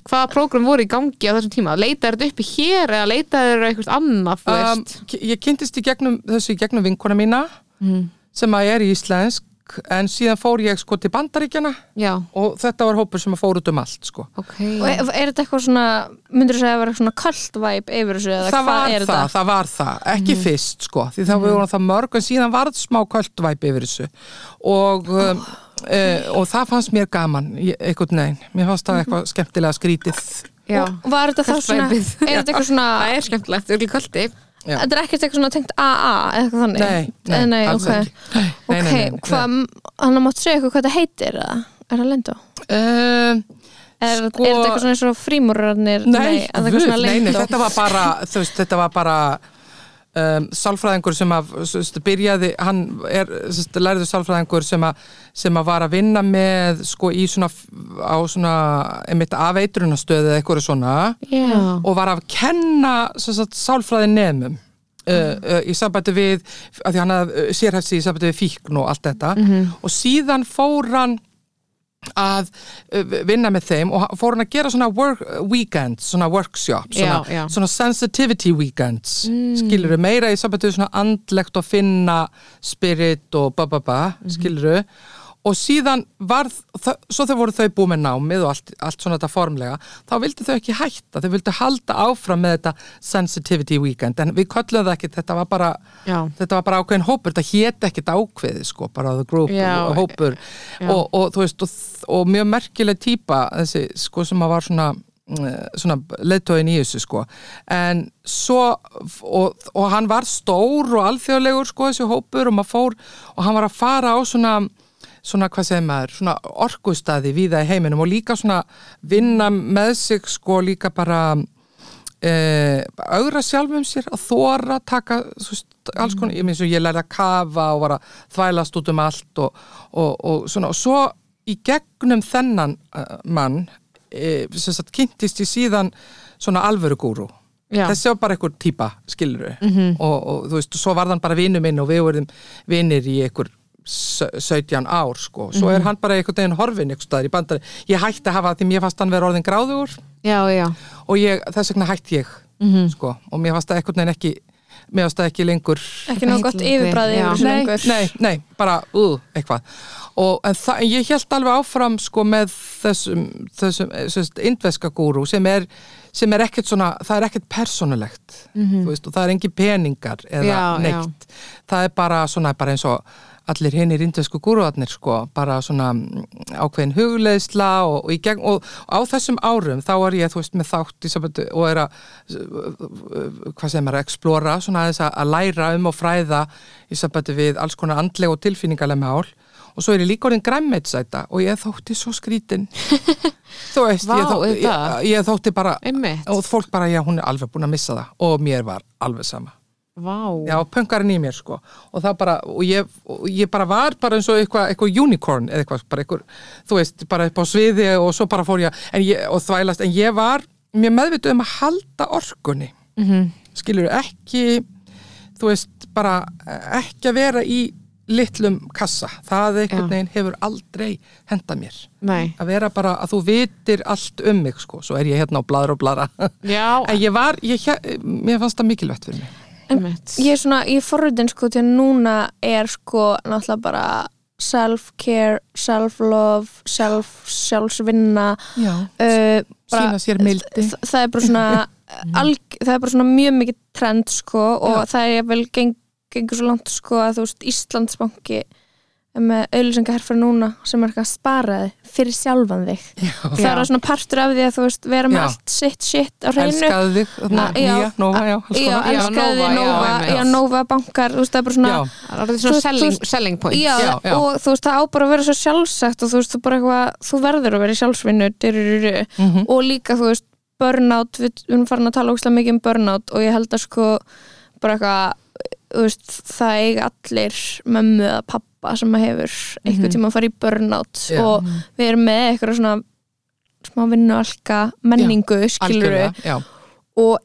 hvaða prógram voru í gangi á þessum tíma leitaði þetta uppi hér eða leitaði þetta eitthvað annað þú um, Ég kynntist í gegnum þessu í gegnum vinkona mína Mm. sem að er íslensk en síðan fór ég sko til bandaríkjana já, og þetta var hópur sem að fór út um allt sko. Og ok er, er þetta eitthvað svona myndur þú segja að vera svona kalt væp yfir þessu eða það hvað var er það, þetta? það var það, ekki fyrst sko, því það voru það mörg en síðan varð smá kvöldvæp yfir þessu. Og um, uh, og það fannst mér gaman, einhvern veginn. Mér fannst það eitthvað skemmtilega skrítið. Já, og var þetta þá svona er þetta eitthvað svona það er skemmtilegt, Já. þetta er ekkert eitthvað svona tengt AA eða eitthvað þannig Nei, nei, Eh, nei alls ok, ekki. Ok, nei, nei, hvað hann máttu segja eitthvað hvað þetta heitir eða er það lendó? Um, Er, Sko- er þetta eitthvað svona eins og frímúrarnir Nei, nei, þetta var bara, þú veist, þetta var bara um, sálfræðingur sem að veist, byrjaði, hann er sest, lærðu sálfræðingur sem að, sem að var að vinna með, sko, í svona á svona, einmitt afeitrunastöðu eða eitthvað svona já, og var að kenna sagt, sálfræði nefnum Uh, uh, í sambandi við að því hann uh, sérhæfsi í sambandi við fíkn og allt þetta. Og síðan fór hann að uh, vinna með þeim og fór hann að gera svona work, weekends, svona workshop svona, Já, já. svona sensitivity weekends mm. skiluru, meira í við svona andlegt og finna spirit og ba ba ba, skiluru og síðan var, svo þau voru þau búið með námið og allt, allt svona þetta formlega, þá vildi þau ekki hætta. Þau vildi halda áfram með þetta sensitivity weekend, en við köllum það ekki þetta var bara, þetta var bara ákveðin hópur. Þetta hét ekkit ákveði sko, bara the group Já, og hópur. og, og þú veist, og, og mjög merkileg típa þessi, sko, sem að var svona eh, svona leittóin í þessu sko. En svo og, og hann var stór og alþjóðlegur sko þessi hópur og maður fór og hann var að fara á svona svona hvað segir maður, svona orkustæði víða í heiminum og líka svona vinna með sig sko líka bara eh, augra sjálfum sér að þóra taka st- alls konar, ég minnst að ég lærði að kafa og var að þvælast út um allt og, og, og svona og svo í gegnum þennan uh, mann e, sem sagt kynntist ég síðan svona alvöru gúru Já. þessi var bara einhver típa, skilur og, og þú veist, svo var hann bara vinnu minn og við vorum vinnir í einhver 17 ár, sko, svo er hann bara einhvern veginn horfin einhver staðar í bandari ég hætti að hafa því mér fannst hann vera orðin gráðugur. Já, já, og ég, þess vegna hætti ég sko, og mér fannst það einhvern veginn ekki mér fannst það ekki lengur ekki nóg gott yfirbræði yfir nei, lengur. Nei, nei, bara uh, eitthvað. Og en það, en ég held alveg áfram sko með þessum þessum, þessum indveska gúru sem er sem er ekkert svona, það er ekkert persónulegt þú veist, og það er engin peningar eða Já, já. neitt. Það er bara svona, bara eins og allir hinnir indvesku gúruarnir sko, bara svona mm, ákveðin hugleðsla og, og, í gegn, og, á þessum árum þá er ég, þú veist, með þátt í sambandi og er að hvað sem er að explora, svona að, að læra um og fræða í sambandi við alls konar andleg og tilfinningaleg mál. Og svo er ég líka orðin græmmetsæta og ég þótti svo skrítin. Þú veist, Vá, ég, þótti, ég, ég þótti bara einmitt, og fólk bara, já, hún er alveg búin að missa það og mér var alveg sama vá. Já, pönkarinn í mér, sko. Og það bara, og ég, og ég bara var bara eins og eitthvað eitthva unicorn, eða eitthvað bara eitthvað, þú veist, bara upp á sviði og svo bara fór ég, en ég og þvælast. En ég var mér meðvituð um að halda orkunni. Mm. -hmm. skilur ekki þú veist, bara ekki að vera í litlum kassa, það einhvern Já. veginn hefur aldrei henda mér. Nei, að vera bara að þú vitir allt um mig sko, svo er ég hérna á bladra og bladra já, en ég var, ég, mér fannst það mikilvægt fyrir mig ég er svona, ég er forröðin sko til núna er sko náttúrulega bara self-care, self-love self, sjálfsvinna já, uh, sína sér mildi þ- það er bara svona alg, það er bara svona mjög mikið trend sko og Já. það er vel geng, gengur svo langt sko að þú veist Íslandsbanki með auðlýsingaherfra núna sem er eitthvað sparaði fyrir sjálfan þig það Já. er svona partur af því að þú veist vera með Já. allt sitt shit á hreinu elskaðu þig, nýja, nóva, já, alls Já, konar. Já, elskaði Nova, já, Nova, Nova bankar, þú veist, það er bara svona það er svona selling, selling point Já, Já, já. og þú veist, það á bara að vera svo sjálfsagt og þú veist, þú bara eitthvað, þú verður að vera í sjálfsvinnu dyrururu, Mhm. og líka, þú veist burnout, við erum farin að tala ógslag mikið um burnout og ég held að sko bara eitthvað, þú veist það eiga allir mömmu eða pappa sem að hefur einhvern tíma að fara í burnout Mhm. Já. og við erum með eitthvað svona smá vinnualka menningu, skiluru og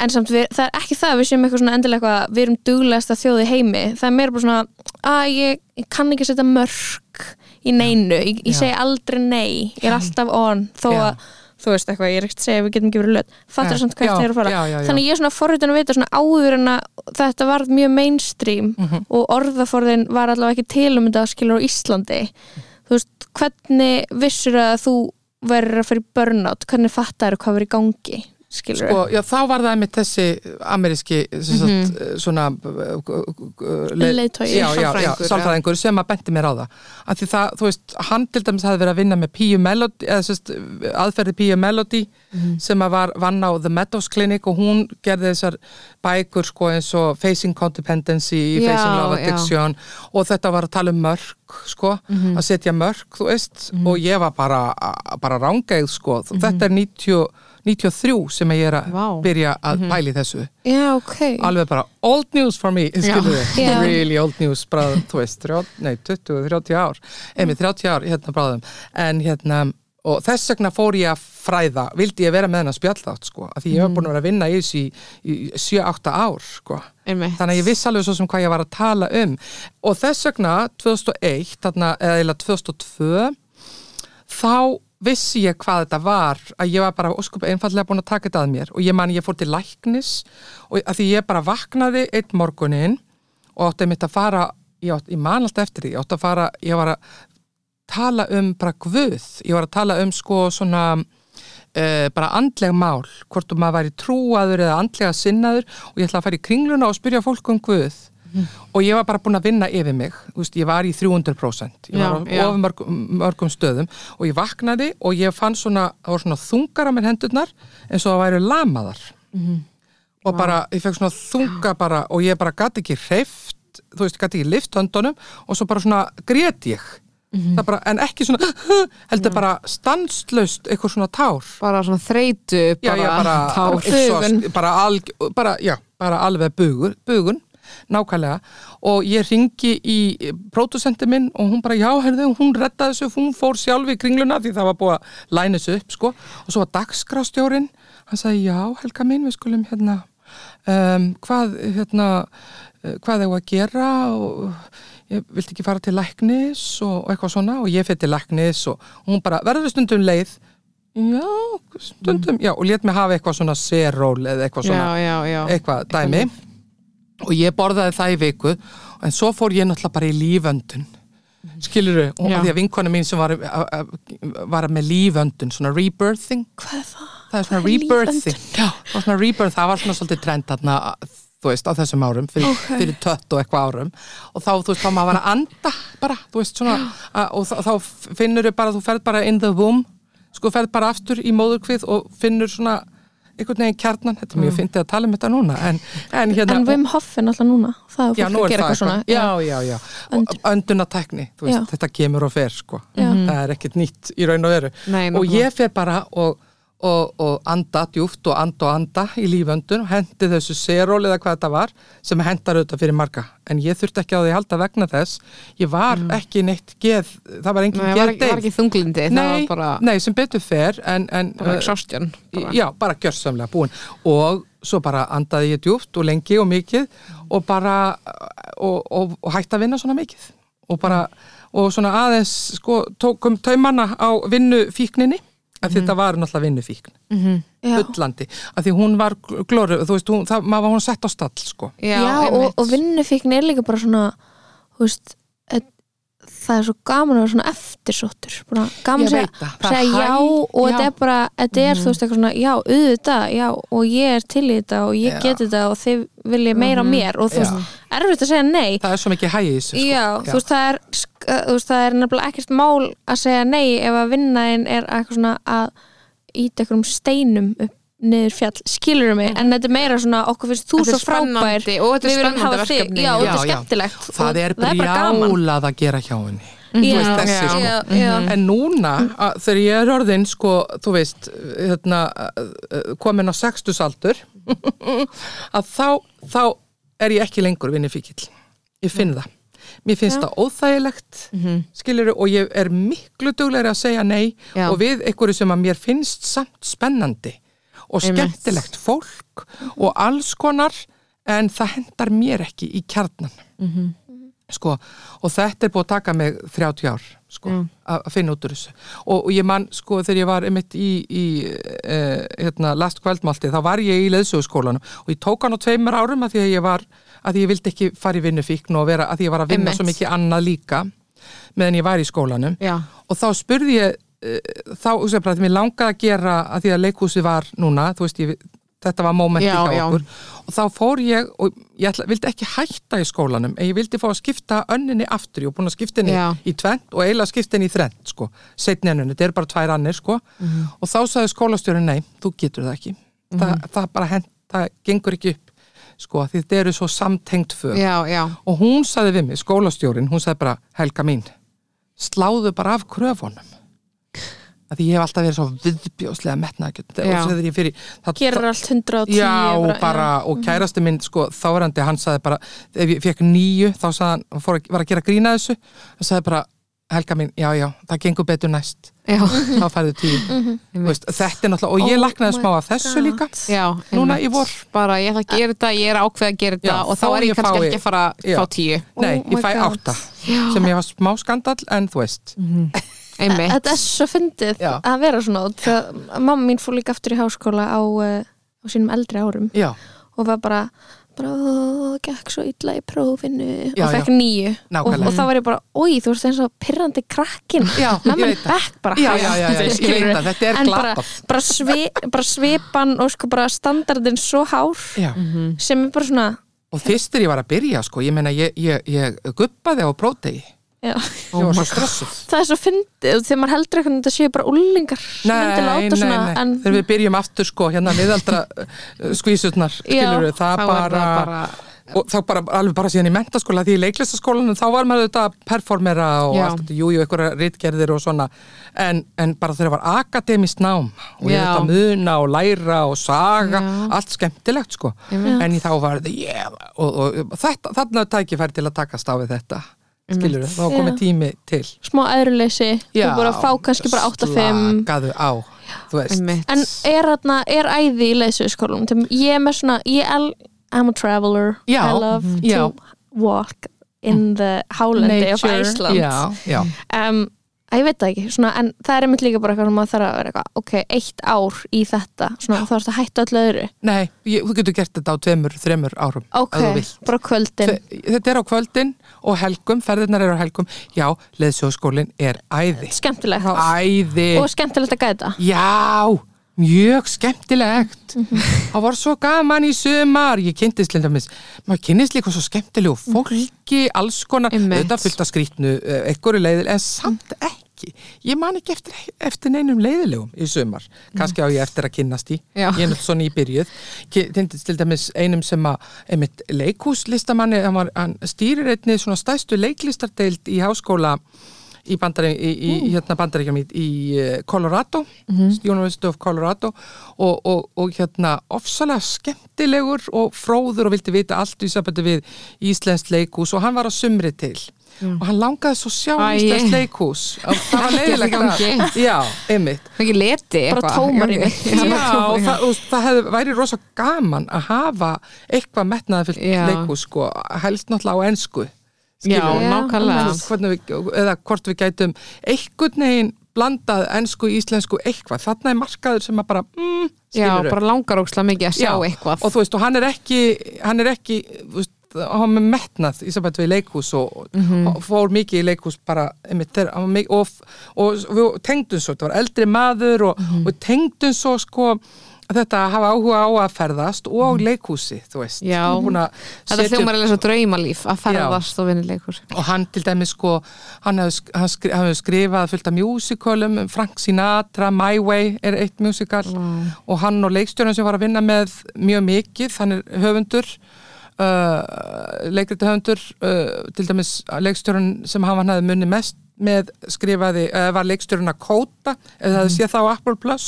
en samt við, það er ekki það að við séum eitthvað svona endilega eitthvað, við erum duglegast að þjóði heimi, það er meira bara svona að ég, ég kann ekki setja mörg í neinu, ég, ég segi aldrei nei, ég er alltaf on. Þó að, þú veist eitthvað, ég er ekkert að segja við getum ekki verið löt, fattar Nei. samt hvert það er að fara já, já, já. þannig ég er svona forritin að vita svona áður en að þetta varð mjög mainstream Mhm. og orðaforðin var allavega ekki til um þetta skilur á Íslandi þú veist, hvernig vissur að þú verður að fyrir burnout, hvernig fattar hvað verður í gangi skilur Sko, já, þá var það með þessi ameríski sem sagt, svona uh, le- já, já, já, Sálfræðingur, sem að benti mér á það. Af því það, þú veist, hann til dæmis hafði verið að vinna með Píu Melody aðferði Píu Melody sem að var vann á The Meadows Clinic og hún gerði þessar bækur sko eins og Facing Codependency Já, Facing Love já. Addiction og þetta var að tala um mörg sko, að setja mörg, þú veist og ég var bara, bara rángeið sko, þetta er 90 93 sem ég er að Vá. byrja að pæli þessu. Já, ok. alveg bara old news for me Já. really old news bara, þú veist, 30, nei, 20-30 ár. Einmitt 30 ár hérna bráðum. En hérna, og þess vegna fór ég að fræða, vildi ég vera með hennar spjallþátt sko, af því ég var búin að vera að vinna í þessu í, í 7-8 ár sko. Einmitt. Þannig að ég viss alveg svo sem hvað ég var að tala um. Og þess vegna 2001 þarna, eða eiginlega 2002 þá vissi ég hvað þetta var að ég var bara óskup einfallega búin að taka þetta að mér. Og ég man ég fór til læknis og að því ég bara vaknaði einn morgunin og átti mitt að fara ég, átti, ég man alltaf eftir því, ég átti að fara ég var að tala um bara guð, ég var að tala um sko svona uh, bara andleg mál, hvort um maður væri trúaður eða andlega sinnaður. Og ég ætla að fara í kringluna og spyrja fólk um guð og ég var bara búin að vinna yfir mig veist, ég var í 300% ég var Já, á já. of mörgum, mörgum stöðum. Og ég vaknaði og ég fann svona svona þungar á mér hendurnar eins og það væri lamaðar. Og bara, ég fekk svona þunga bara og ég bara gæti ekki hreift þú veist, gæti ekki lift höndunum. Og svo bara svona grét ég. Það bara, en ekki svona heldur bara stanslaust eitthvað svona tár. Bara svona þreytu já, bara, já, bara, tár. exhaust, bara, alg, bara, já, bara alveg bugur, bugun nákvæmlega. Og ég ringi í pródusenti minn og hún bara, já, herðu, hún reddaði þessu, hún fór sjálf í kringluna því það var búið að læna þessu upp, sko. Og svo var dagskrástjórin, hann sagði, já, Helga mín, við skulum hérna um, hvað, hérna eh, hvað hefur að gera og ég vilti ekki fara til læknis og, og eitthvað svona og ég fyrir til læknis og hún bara, verður stundum leið. Já, stundum, já, og let mig hafa eitthvað svona seról eða eitthvað svona já, já, já. eitthvað dæmi og ég borðaði það í viku. En svo fór ég náttúrulega bara í líföndun. Skiluru, og Já. af því að vinkona mín sem var, var með líföndun, svona rebirthing. Hvað er það? það er svona er rebirthing. já, það var svona rebirth, það var svona svolítið trend þarna, þú veist, á þessum árum fyrir, Ok. fyrir tött og eitthvað árum. Og þá, þú veist, þá maður var að anda bara, þú veist, svona, að, og þá, þá finnur þau bara, þú ferð bara in the womb. Sko, ferð bara aftur í móðurkvið og finnur svona einhvern veginn kjarnan, þetta er mjög fyndið að tala um þetta núna en, en hérna En Wim Hof er náttúrulega núna Það er Já, fólk nú að er gera eitthvað svona. Já, já, já. Önd- Já. þetta kemur og fer, sko. Já. Það er ekkert nýtt í raun og veru. Nei, og ég fer bara og, og, og anda djúft og anda og anda í líföndun og hendi þessu seról eða hvað þetta var sem hendar auðvitað fyrir marga. En ég þurfti ekki á því að halda vegna þess. Ég var ekki neitt geð, það var engin geð ekki- var ekki þunglindi, það Nei, var bara, nei, sem betur fer en, en bara exhaustion bara. Já, bara gjörsamlega búin og svo bara andaði ég djúpt og lengi og mikið og bara og, og, og hætti að vinna svona mikið og bara, og svona aðeins sko, tókum taumana á vinnufíkninni af því þetta var náttúrulega vinnufíkn Já, bullandi, af því hún var glóru, þú veist, hún, það, maður var hún sett á stall sko. já og, einmitt. og vinnufíkn er líka bara svona Þú veist Það er svo gaman að vera svona eftirsóttur Gaman að segja, segja já og þetta já. er bara Þetta er þú veist eitthvað svona, já, auðvitað Já, og ég er til í þetta og ég Já. get þetta og þið viljið meira mér og þú veist, erfitt að segja nei. Það er svo mikið hægi í þessu sko. Já, þú veist, það er þú veist, það er nefnilega ekkert mál að segja nei ef að vinnaðin er eitthvað svona að íta einhverjum steinum upp niður fjall, skilur mig en þetta er meira svona, okkur finnst þú svo frábær og þetta er spennandi verkefni. Já, og þetta er Já, já. skemmtilegt það og er brjálað að gera hjá henni Já, veist, þessi, já, sko. já, já. En núna, að, þegar ég er orðin, sko, þú veist, hérna, komin á sextusaldur, að þá, þá er ég ekki lengur vinni fíkil. Ég finn það. Mér finnst Já. það óþægilegt, mm og ég er miklu duglegri að segja nei Já. og við einhverju sem að mér finnst samt spennandi og skemmtilegt fólk og alls konar en það hendar mér ekki í kjarnan. Sko, og þetta er búið að taka mig 30 ár sko, að að finna út úr þessu. Og, og ég man, sko, þegar ég var einmitt í, í uh, hérna, last kvöldmálti þá var ég í leðsöguskólanum og ég tók hann á tveimur árum að því að ég var að ég vildi ekki fara í vinnufíkn og vera, að ég var að vinna Einmitt. svo mikið annað líka meðan ég var í skólanum. Já. og þá spurði ég þá, þú veist, bara, því mér langaði að gera að því að leikhúsi var núna, þú veist, ég, þetta var mómenti Já, hjá já. okkur. Og þá fór ég og ég ætla, vildi ekki hætta í skólanum en ég vildi fá að skipta önninni aftur. Ég var búin að skipta henni Já. í tvent og eiginlega skipta henni í þrent sko, setni ennunni, þetta er bara tvær annir sko. Mhm. og þá sagði skólastjóri nei, þú getur það ekki. Það, það bara hent, það gengur ekki upp sko, því þetta eru svo samtengt fög já, já, og hún sagði við mig, skólastjórin, hún sagði bara Helga mín, sláðu bara af kröfunum að því ég hef alltaf verið svo viðbjóslega metnaðgjörn og þegar ég fyrir það, gerir allt 110 Já, bara, og kærasti minn, sko, þáverandi, hann sagði bara, ef ég fekk nýju, þá sagði hann, fór að, var að gera grína þessu, hann sagði bara, Helga mín, já, já, það gengur betur næst, já, þá færðu tíu. Þú veist, þetta er náttúrulega, og ég Oh lagnaði my smá af þessu God. líka, já núna í vor. bara ég ætla að gera þetta, ég er ákveð að gera þetta og þá þá er ég kannski ekki að fara að fá tíu. Nei, Oh ég fæ God. átta, sem ég var smá skandal, en þú veist. Einmitt, Þetta er svo fyndið Já. að vera svona þegar mamma mín fór líka aftur í háskóla á, uh, á sínum eldri árum Já, og var bara bara, "Ó, gekk svo illa í prófinu. Já, og fekk já. nýju og, og þá var ég bara, oi, þú veist eins og pirrandi krakkin það. back bara. Já, já, já, já, ég Skilurðu? veit að þetta er en bara, svi, bara svipan og sko bara standardin svo hár Já, sem er bara svona og fyrst þegar ég var að byrja, sko, ég meina, ég, ég, ég guppaði á prótegi, já. það er svo fyndið þegar maður heldur eitthvað að þetta séu bara sem myndi láta svona en þegar við byrjum aftur sko, hérna miðaldra uh, skvísutnar, skilur Já, það þá bara, bara og þá bara alveg bara síðan í mentaskóla, því í leiklistaskólanum þá var maður auðvitað að performera og Já. allt þetta, jú, jú, einhverja ritgerðir og svona, en, en bara þegar var akademist nám og ég Já. þetta muna og læra og saga, Já. allt skemmtilegt sko, Einmitt. en í þá var þetta, yeah, og, og, og þetta, þarna tækifæri til að takast á við þetta, skilur þá er komið tími til. smá öðruleysi og bara fá kannski bara 8-5 Slakaðu á, þú veist. einmitt. En er, þarna, er æði í leysöðskólum? Ég er með svona, ég el, I'm a traveler. Já, I love to Já. walk in the howlendi of Nature, Iceland. Já, já, um, að Ég veit það ekki, svona, en það er einmitt líka bara eitthvað sem maður þarf að vera eitthvað, ok, eitt ár í þetta, svona, þá erst að hætta öllu öðru. Nei, ég, þú getur gert þetta á tveimur, þreimur árum Ok, ef þú vilt. bara kvöldin. Þe- Þetta er á kvöldin og helgum, ferðirnar eru á helgum. Já, leðsjóðskólinn er æði. Skemmtilegt. Æði. Og skemmtilegt að gæta. Já, mjög skemmtilegt. Mhm. Það var svo gaman í sumar. Ég kynntist lindar mis Maður kynnist líka svo skemmtilegu fólki Alls konar, þetta að skrýtnu Ekkur í leiðil, en samt ekki ekki ég man ekki eftir, eftir neinum leiðilegum í sumar, kannski á ég eftir að kynnast í Já. ég er náttúrulega svona í byrjuð til dæmis einum sem að einmitt leikhúslistamanni hann, var, hann stýrir einni svona stæstu leiklistardeild í háskóla í, bandari, í, í Mm. hérna bandaríkjum í, í eh, Colorado Mhm. University of Colorado og, og, og hérna ofsalega skemmtilegur og fróður og vildi vita allt í sambandi við Íslensk leikhús og hann var að sumri til og hann langaði svo sjá Æi. Íslensk leikhús. Og það var leiðilegt já, einmitt. Leti Bara tómar í mig. Já, og það, og það hefði, væri rosa gaman að hafa eitthvað metnaðafyllt Já. leikhús sko, helst náttúrulega á ensku Já, nákvæmlega. Eða hvort við gætum einhvern veginn blandað ensku, íslensku, eitthvað, þarna er markaður sem að bara, mm, Já, bara langar ókslega mikið að sjá Já, eitthvað. og þú veist, og hann er ekki hann er ekki, þú veist hann með metnað í samband við leikhús og, Mhm. og fór mikið í leikhús bara einmitt, var og, og, og við tengdum svo, þetta var eldri maður og, Mhm. og tengdum svo sko þetta að hafa áhuga á að ferðast og leikhúsi, þú veist. Já. Þetta hljómar er svo draumalíf að ferðast og vinna leikur og hann til dæmis sko hann hefur skrifað fullt af musicalum, um Frank Sinatra My Way er eitt musical og hann og leikstjórun sem var að vinna með mjög mikið, hann er höfundur uh, leikriti höfundur uh, til dæmis leikstjórun sem hann hefði munni mest með skrifaði, uh, var leikstjórun að Kóta eða það sé þá Apple Plus.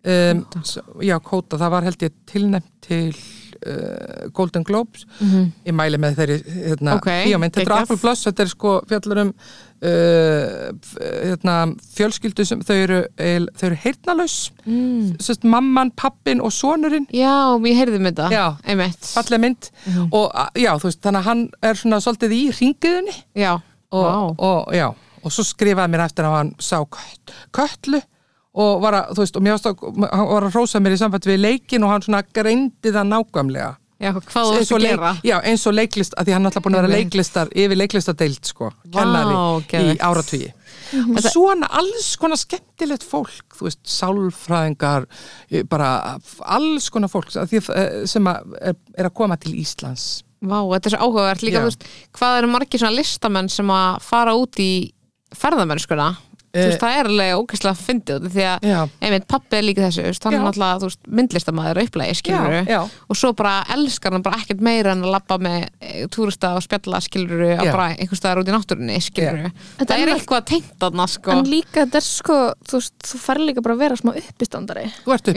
Um, s- já Kóta, það var held ég tilnæmt til uh, Golden Globes. Ég mæli með þeirri hérna, Ok, bíómynd, þetta er. Apple Plus þetta er sko fjallar um uh, f- hérna, fjölskyldu sem þau eru, eil- þau eru heyrnalaus mm. Mamman, pappin og sonurinn. Já, heyrði með þetta. Já. Fallega mynd. Og a- já, veist, þannig að hann er svona svolítið í ringiðunni Já, og, Vá. og, og svo skrifaði mér eftir að hann sá kött, köllu og var að, þú veist, og mér að hann var að rósa mér í samband við leikin og hann svona greindi það nákvæmlega. Já, hvað þú og, að leik, gera. Já, eins og leiklist að því hann alltaf búin að vera leiklistar yfir leiklistardeild sko, kennari í geðveikt. áratugi. Og svona alls konar skemmtilegt fólk þú veist, sálfræðingar eh, bara alls konar fólk því, eh, sem að, er, er að koma til Íslands. Vá, þetta er svo áhugavert. Líka, Já. þú veist, hvað eru margir svona listamenn sem að fara út í ferðamennskuna Þú Eh, veist, það er alveg ógæslega fyndið út af því að, einmitt, pappi er líka þessu, hann er náttúrulega, þú veist, myndlistamæður og upplægi, skilur Já, já. og svo bara elskar hann bara ekkert meira en að labba með e, túrista og spjalla, skilur að bara einhver staðar út í náttúrunni, skilur Þetta það er er eitthvað tengt þarna, sko. En líka þetta er sko, þú veist, þú fær líka bara að vera smá uppistandari. Þú ert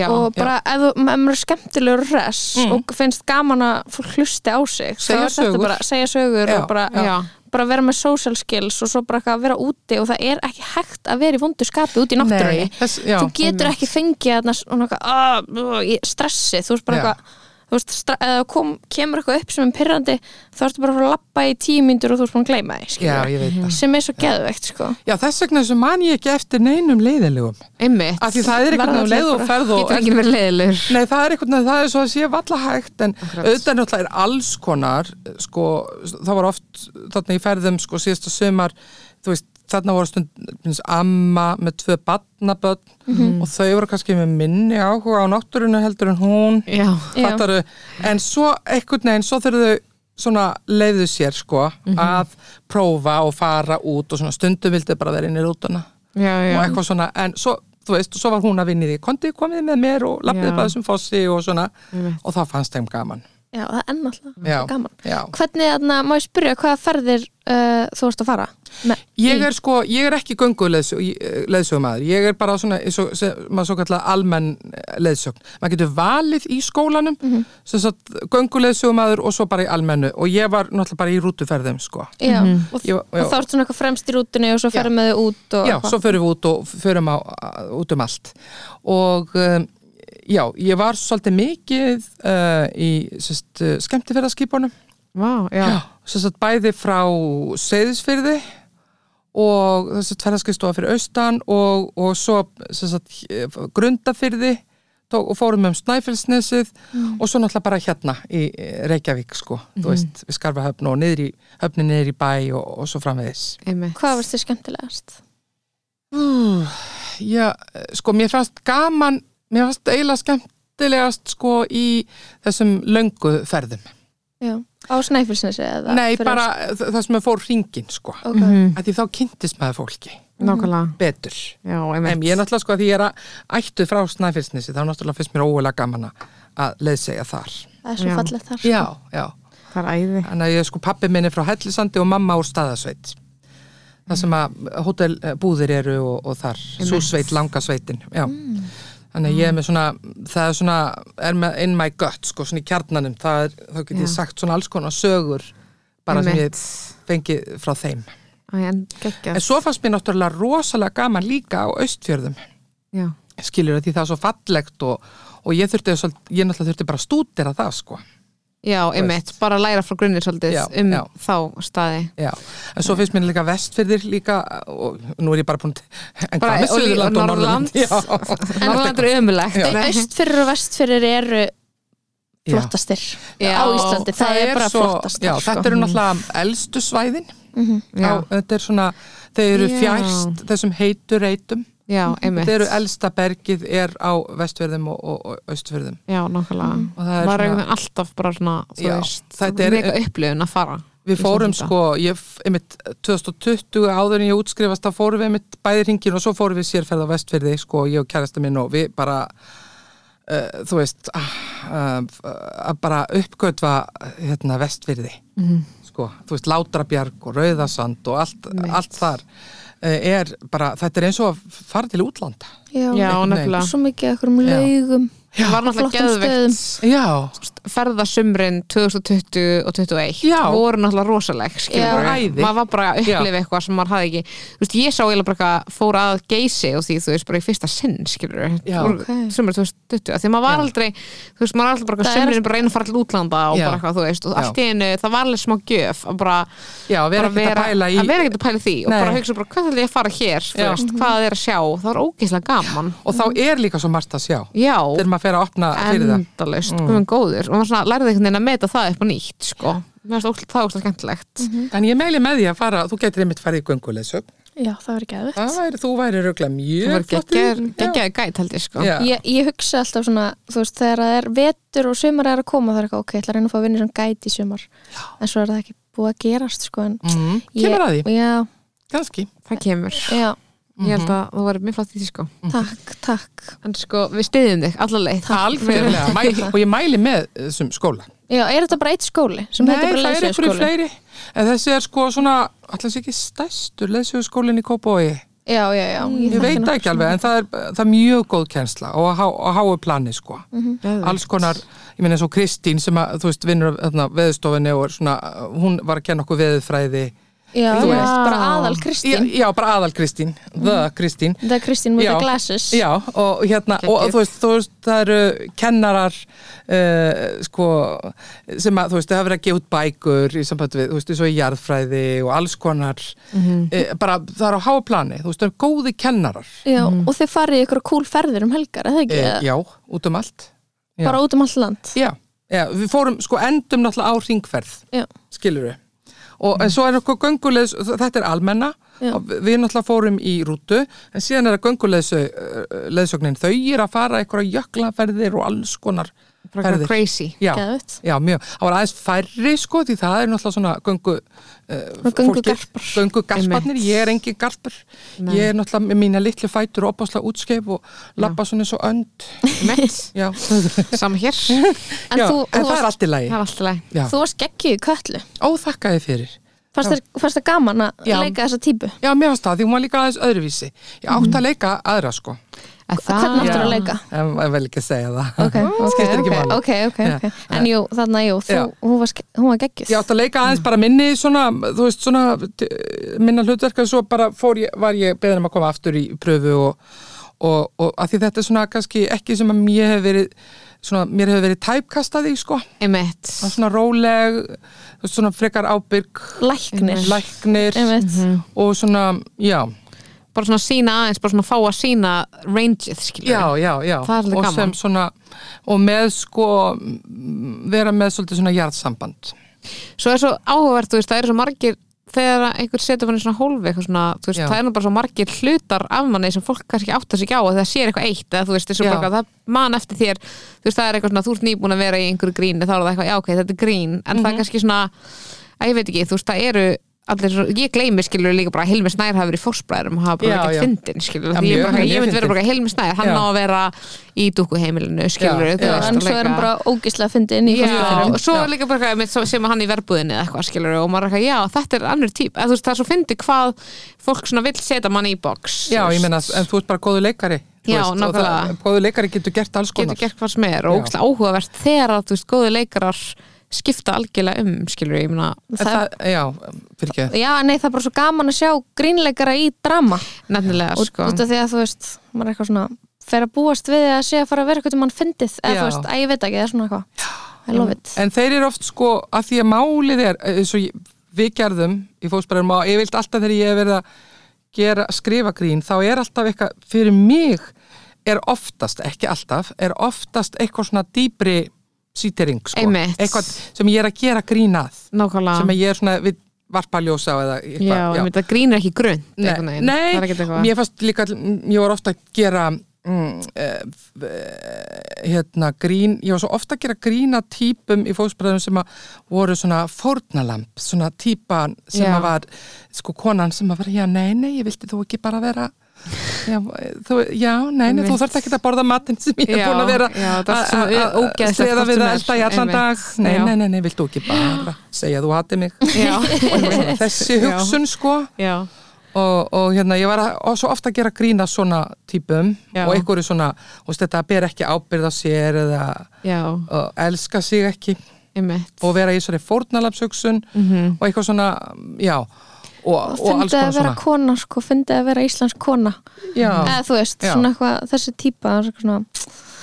já, og bara ef þú- ef maður er skemmtilegur og hress og finnst gaman að fólk hlusti á sig þá Segja er þetta sögur. Bara vera með social skills og svo bara að vera úti og það er ekki hægt að vera í vondu skapi úti í náttúrunni. Þú getur ekki fengið "Ah, uh, í stressi, þú veist bara eitthvað þú veist, eða kom, kemur eitthvað upp sem er pyrrandi þá ertu bara að fara að lappa í tíu mínútur og þú ert búin að gleyma því, já, ég veit það. Sem er svo geðveikt, sko. Já, þess vegna sem man ég ekki eftir neinum leiðilegum einmitt, af því það er einhvern veginn leið og ferð og getur ekki verið leiðilegur Nei, það er einhvern veginn, það er svo að sé valla hægt en Akkurat. auðvitað náttúrulega er alls konar sko, það var oft þarna í ferðum, sko, síðasta sömar þú veist, þarna voru stund amma með tvö badnaböld og þau voru kannski með minni áhuga á náttúrunu heldur en hún já, en svo einhvern veginn, svo þurfðu þau svona leiðu sér sko að prófa og fara út og svona stundum vildu bara vera inn í rútuna og eitthvað svona, en svo þú veist, svo var hún að vinna í því, kontið komið með mér og lappið bara þessum fossi og svona. Og þá fannst þeim gaman Já, það er náttúrulega Já. gaman Já. Hvernig, þarna, má ég spyrja, hvaða ferðir uh, þú varst að fara? Me, Ég er sko, ég er ekki gönguleðsögumæður, ég er bara svona, svo, sem, maður svo kallar almenn leðsögn. Maður getur valið í skólanum, mm. -hmm. sem sagt gönguleðsögumæður og svo bara í almennu og ég var náttúrulega bara í rútuferðum sko. Já, og, Ég- og já. þá ertu svona eitthvað fremst í rútunni og svo Já. ferðum við út og Já, eitthvað. svo förum við út og förum á, út um allt og um, já, ég var svolítið mikið uh, í sest, uh, já. sest, bæði frá Seyðisfyrði og ferðarskristofa fyrir austan og, og svo sest, grundafyrði tók, og fórum um Snæfellsnesið og svo náttúrulega bara hérna í Reykjavík sko, þú veist, við skarfa höfn og niður í, höfni niður í bæ og, og svo framvegis. Einmitt. Hvað varst þið skemmtilegast? Uh, já, sko, mér fannst gaman, mér fannst eiginlega skemmtilegast sko í þessum löngu ferðum. Já, Á Snæfellsnesi eða? Nei, fyrir bara það sem er fór hringin sko. Ok. að því þá kynntist maður fólki. Nákvæmlega. Betur. Já, en ég er náttúrulega sko að því ég er að ættu frá Snæfellsnesi þá náttúrulega finnst mér ógulega gaman að- leiðsegja þar. Það er svo Já. fallegt þar sko. Já, já. Það er æði. Þannig að ég sko pappi minni frá Hellisandi og mamma úr staðasveit. Það sem að hótelbúðir eru og, og þar, svo sveit, langa sveitin já. Þannig að ég er með svona það er svona, er með in my gut sko, svona í kjarnanum, það er, þá get ég sagt svona alls konar sögur bara sem ég fengi frá þeim. Æ, en En svo fannst mér náttúrulega rosalega gaman líka á austfjörðum. Já, skilur því það er svo fallegt og, og ég þurfti, ég náttúrulega þurfti bara að stúdera það sko já, einmitt, bara læra frá grunnir svolítið Já, um já. þá staði. Já, en svo finnst mér líka vestfyrðir líka og nú er ég bara búin en hvað með Suðurland og. Já, en það er umulegt Austfyrir og vestfyrir eru flottastir Já. á Íslandi, það, er bara svo, flottastir Já, sko. þetta eru náttúrulega elstu svæðin. Já, á, þetta er svona, þeir eru Já. fjærst þessum heitu reytum já, einmitt. Þetta eru elsta bergið er á vestfjörðum og, og, og austfjörðum. Já, nákvæmlega. Og það er var svona, alltaf bara svona þú Já, veist, þetta er- mega upplifun að fara við fórum sko ég, einmitt, 2020 áður en ég útskrifast þá fórum við einmitt bæði hringin og svo fórum við sérferð á vestfjörði sko, ég og kærasta minn og við bara uh, þú veist uh, að bara uppgötva hérna vestfjörði Mhm. sko, þú veist Látrabjarg og Rauðasand og allt, allt þar. uh, er bara, þetta er eins og að fara til útlanda. Já, já, nefnilega. Svo mikið ekkur um Já. laugum það var náttúrulega geðveikt. já, ferðasumrin 2020 og 2021 Já. voru náttúrulega rosaleg maður var bara að upplifa eitthvað sem maður hafði ekki. Þú veist, ég sá eiginlega bara eitthvað fór að geysi og því, þú veist, bara í fyrsta sinn skilur Já. Ok. sumri 2020, af því maður var Já. aldrei þú veist, maður var alltaf bara Það er sumrin bara að reyna að fara til útlanda og Já. bara eitthvað, þú veist og allt í einu, það var alveg smá gjöf að bara, já, vera bara ekkert að pæla í að vera ekkert að pæla því og Nei. bara hugsa bara, hvað ætla ég að fara hér? Veist, hvað er að sjá, það var ógeðslega gaman. Og þá er líka svo margt að sjá já, þegar maður fer að opna fyrir það mm. og maður svona lærði einhvern veginn að meta það upp á nýtt sko, mér finnst óslega- það óslega skemmtilegt. En ég meili með því að fara, þú getur einmitt farið í gönguleysög. Já, það verður geðvitt Það væri, þú væri röglega það mjög flott í því. geggjaði gæt held ég sko. Ég, ég hugsa alltaf svona, þú veist, þegar það er vetur og sumar er að koma, það er eitthvað, ok, ég ætla að reyna að fá að vinna sem gæti í sumar. En svo er það ekki búið að gerast, sko en Mm, ég, kemur að því, Já, kannski. það kemur, já, ég held að það var mjög flott í því sko takk, takk en sko, við stiðjum þig allar leið Algjörlega, Mæ- og ég mæli með þessum skóla. Já, er þetta bara eitt skóli sem Nei, heitir bara það er einhverju leysöguskóli? fleiri. En þessi er sko svona, allans ekki stærstur leysögskólinn í Kópói. Já, já, já Ég þekki veit nokkuð ekki alveg, en það er, það er mjög góð kjensla og að há- að háu plani sko. Geðveikt. Alls konar, ég meina eins og Kristín sem að, þú veist, vinnur þarna, veðustofinni og er svona, hún var að kenna okkur veðufræði. Já, bara aðal Já, Kristín. Já, bara aðal Kristín, the Kristín. Það er Kristín with Já. the glasses. Já, og hérna, og, og þú, veist, þú veist, það eru kennarar uh, sko, sem að, þú veist, það hafa verið að gefa út bækur í sambandi við, þú veist, svo í jarðfræði og alls konar, eh, bara það er á háa plani, þú veist, það eru góði kennarar, Já, og þið farið í ykkur kúl ferðir um helgar, eða ekki? eh, já, út um allt. já. Bara út um allt land. Já, já, við fórum, sko, endum náttúrulega á ringferð, Já, skilur við. Og en svo er okkur göngulegs, þetta er almenna. Við náttúrulega fórum í rútu en síðan er að göngulegsögnin þau er að fara eitthvað jöklaferðir og alls konar ferðir. crazy. Já, geðvitt já, mjög. Það var aðeins færri sko því það er náttúrulega svona göngu uh, göngugarpar. Göngugarparnir, ég er engin garpur. Nei. Ég er náttúrulega með mína litlu fætur og opáslega útskeif og labba svona eins og önd. Saman hér. En já þú, en þú, það er allt í lagi. þú varst geggjuð í köllu óþakkaði fyrir. Fannst Já. þér- fannst það gaman að leika þessa típu? Já, mér varst það, því hún var líka aðeins öðruvísi. Ég átti að leika aðra sko Hvernig áttur að leika? En ég vil ekki segja það. Ok, ok, Skiptir ekki ok, máli. ok, ok, Já. ok. En jú, þannig að jú, þú, hún var, var geggjuð. Ég átti að leika aðeins bara minni svona, veist, svona minna hlutverk en svo bara fór ég, var ég beðin um að koma aftur í pröfu og, og, og að því þetta er svona kannski ekki sem að mér hefur verið svona, mér hefur verið tæpkastað í sko. Svona róleg, svona frekar ábyrg Læknir. Læknir. Og svona, já bara svona sína aðeins, bara svona fá að sína rangeið, skilur Já, já, já og gaman. sem svona, og með sko vera með svolítið svona jarðsamband Svo er svo áhugavert, þú veist, það eru svo margir þegar einhver setur manni svona hólfi eitthvað svona, þú veist, Já. það er nú bara svo margir hlutar af manni sem fólk kannski áttar sig ekki á að það sér eitthvað eitt, eða þú veist, þessu bara það man eftir þér, þú veist, það er eitthvað svona þú ert nýbúin að vera í einhverju gríni, þá er það eitthvað, já ok, þetta er grín, en Mhm. það er kannski svona að ég veit ekki, þú veist, það eru allir, ég gleymi skilur líka bara að Hilmi Snær hafi verið í fórsbræðurum og hafa bara ekki já. fyndin skilur, því ég, ég myndi vera bara Hilmi Snær, hann Já. á að vera í dúkuheimilinu skilur, Já, þú já. veist, en og svo er hann bara ógislega fyndin í Já, fórspræðurum og svo er líka bara sem hann í verbúðinni eða eitthvað skilur og maður er eitthvað, já, þetta er annur típ þú veist, það er svo fyndi hvað fólk svona vill setja mann í box Já, ég veist. meina, en þú ert bara góðu leikari Já, og nákvæmlega. það- Góður leikari getur gert alls konar getur gert hvað sem er og Já. ógæslega áhugavert þegar að, þú veist, góði leikarar skipta algjörlega um, skilur ég meina, En það, Já, fyrir ekki. Já, nei, það er bara svo gaman að sjá grínleikara í drama. Nefnilega, og sko. út af því að þú veist, maður er eitthvað svona fer að búast við að sé að fara að vera eitthvað til mann fyndið, eða Já. þú veist, að ég veit ekki, það er svona eitthvað. I love it. En þeir eru oft sko að því að málið er eins og ég- við gerðum í fósbærum og ég vilt alltaf þegar ég hef verið að gera, skrifa grín þá er alltaf eitthvað, fyrir mig er oftast, ekki alltaf er oftast eitthvað svona dýbri sítering sko, Einmitt. eitthvað sem ég er að gera grín að. Nákvæmlega. Sem ég er svona við varpaljósa eða eitthvað, já, ég myndi að grín er ekki grunn Nei, það er ekkert eitthvað. mér fannst líka, ég var ofta að gera mm, uh, hérna grín, ég var svo ofta að gera grína típum í fóksbræðum sem að voru svona fórnalamp, svona típan sem Já. að var, sko konan sem að var, já nei, nei, ég vilti þú ekki bara vera Já, þú, já, nei, nei, þú þarft ekki að borða matinn sem ég er búin að vera er að- sleða við að elda í allan dag. Nei, nei, nei, nei, vilt þú ekki bara segja þú hati mig? Þessi hugsun, sko. Og, og hérna ég var að, og svo ofta að gera grína svona típum Já. og einhverju svona, veist þetta ber ekki ábyrð á sér eða elska sig ekki. Einmitt. Og vera í svona fórnalapshugsun Mhm. og eitthvað svona, já og, og og alls fyndið að konar vera svona kona sko, fyndið að vera íslensk kona já, eða þú veist, Já. svona eitthvað þessi típa er svona,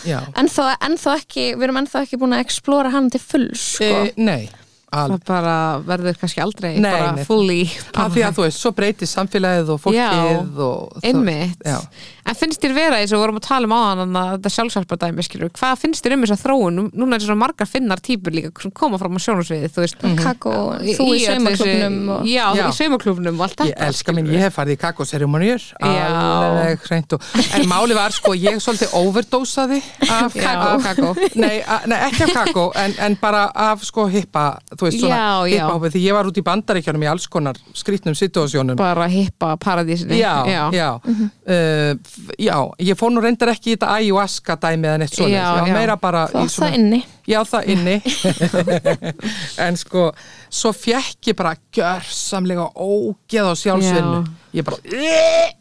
já. ennþá, ennþá ekki við erum ennþá ekki búin að explora hann til full sko. E, nei, al, það bara verður kannski aldrei Nei, bara nei. fully af því að þú veist, svo breytir samfélagið og fólkið og það- einmitt já. En finnst þér vera eins og vorum að tala um áðan að þetta sjálfsarpadæmi skilur, hvað finnst þér um þessa þróun? Nú- núna er svona margar finnar típur líka sem koma fram á sjónusviði þú veist. Kakó, þú í öllu saumaklubnum og... já, Já. í saumaklubnum og allt Ég þetta elska minn, ég hef farið í kakóseremonjur Já. alveg hreint og en máli var sko, ég svolítið overdósaði af kakó. Nei, nei, ekki af kakó en, en bara af sko hippa þú veist svona Já, já. hippa því ég var út í bandaríkjunum í alls konar skrýtnum situasjónum. Bara hippa paradísinni Já, ég fór nú reyndar ekki í þetta ayahuasca dæmi eða neitt svona, Já, já, meira bara það í var það inni Já, það inni. En sko, svo fjekk ég bara gjörsamlega ógeð á sjálfsvinnu. Ég bara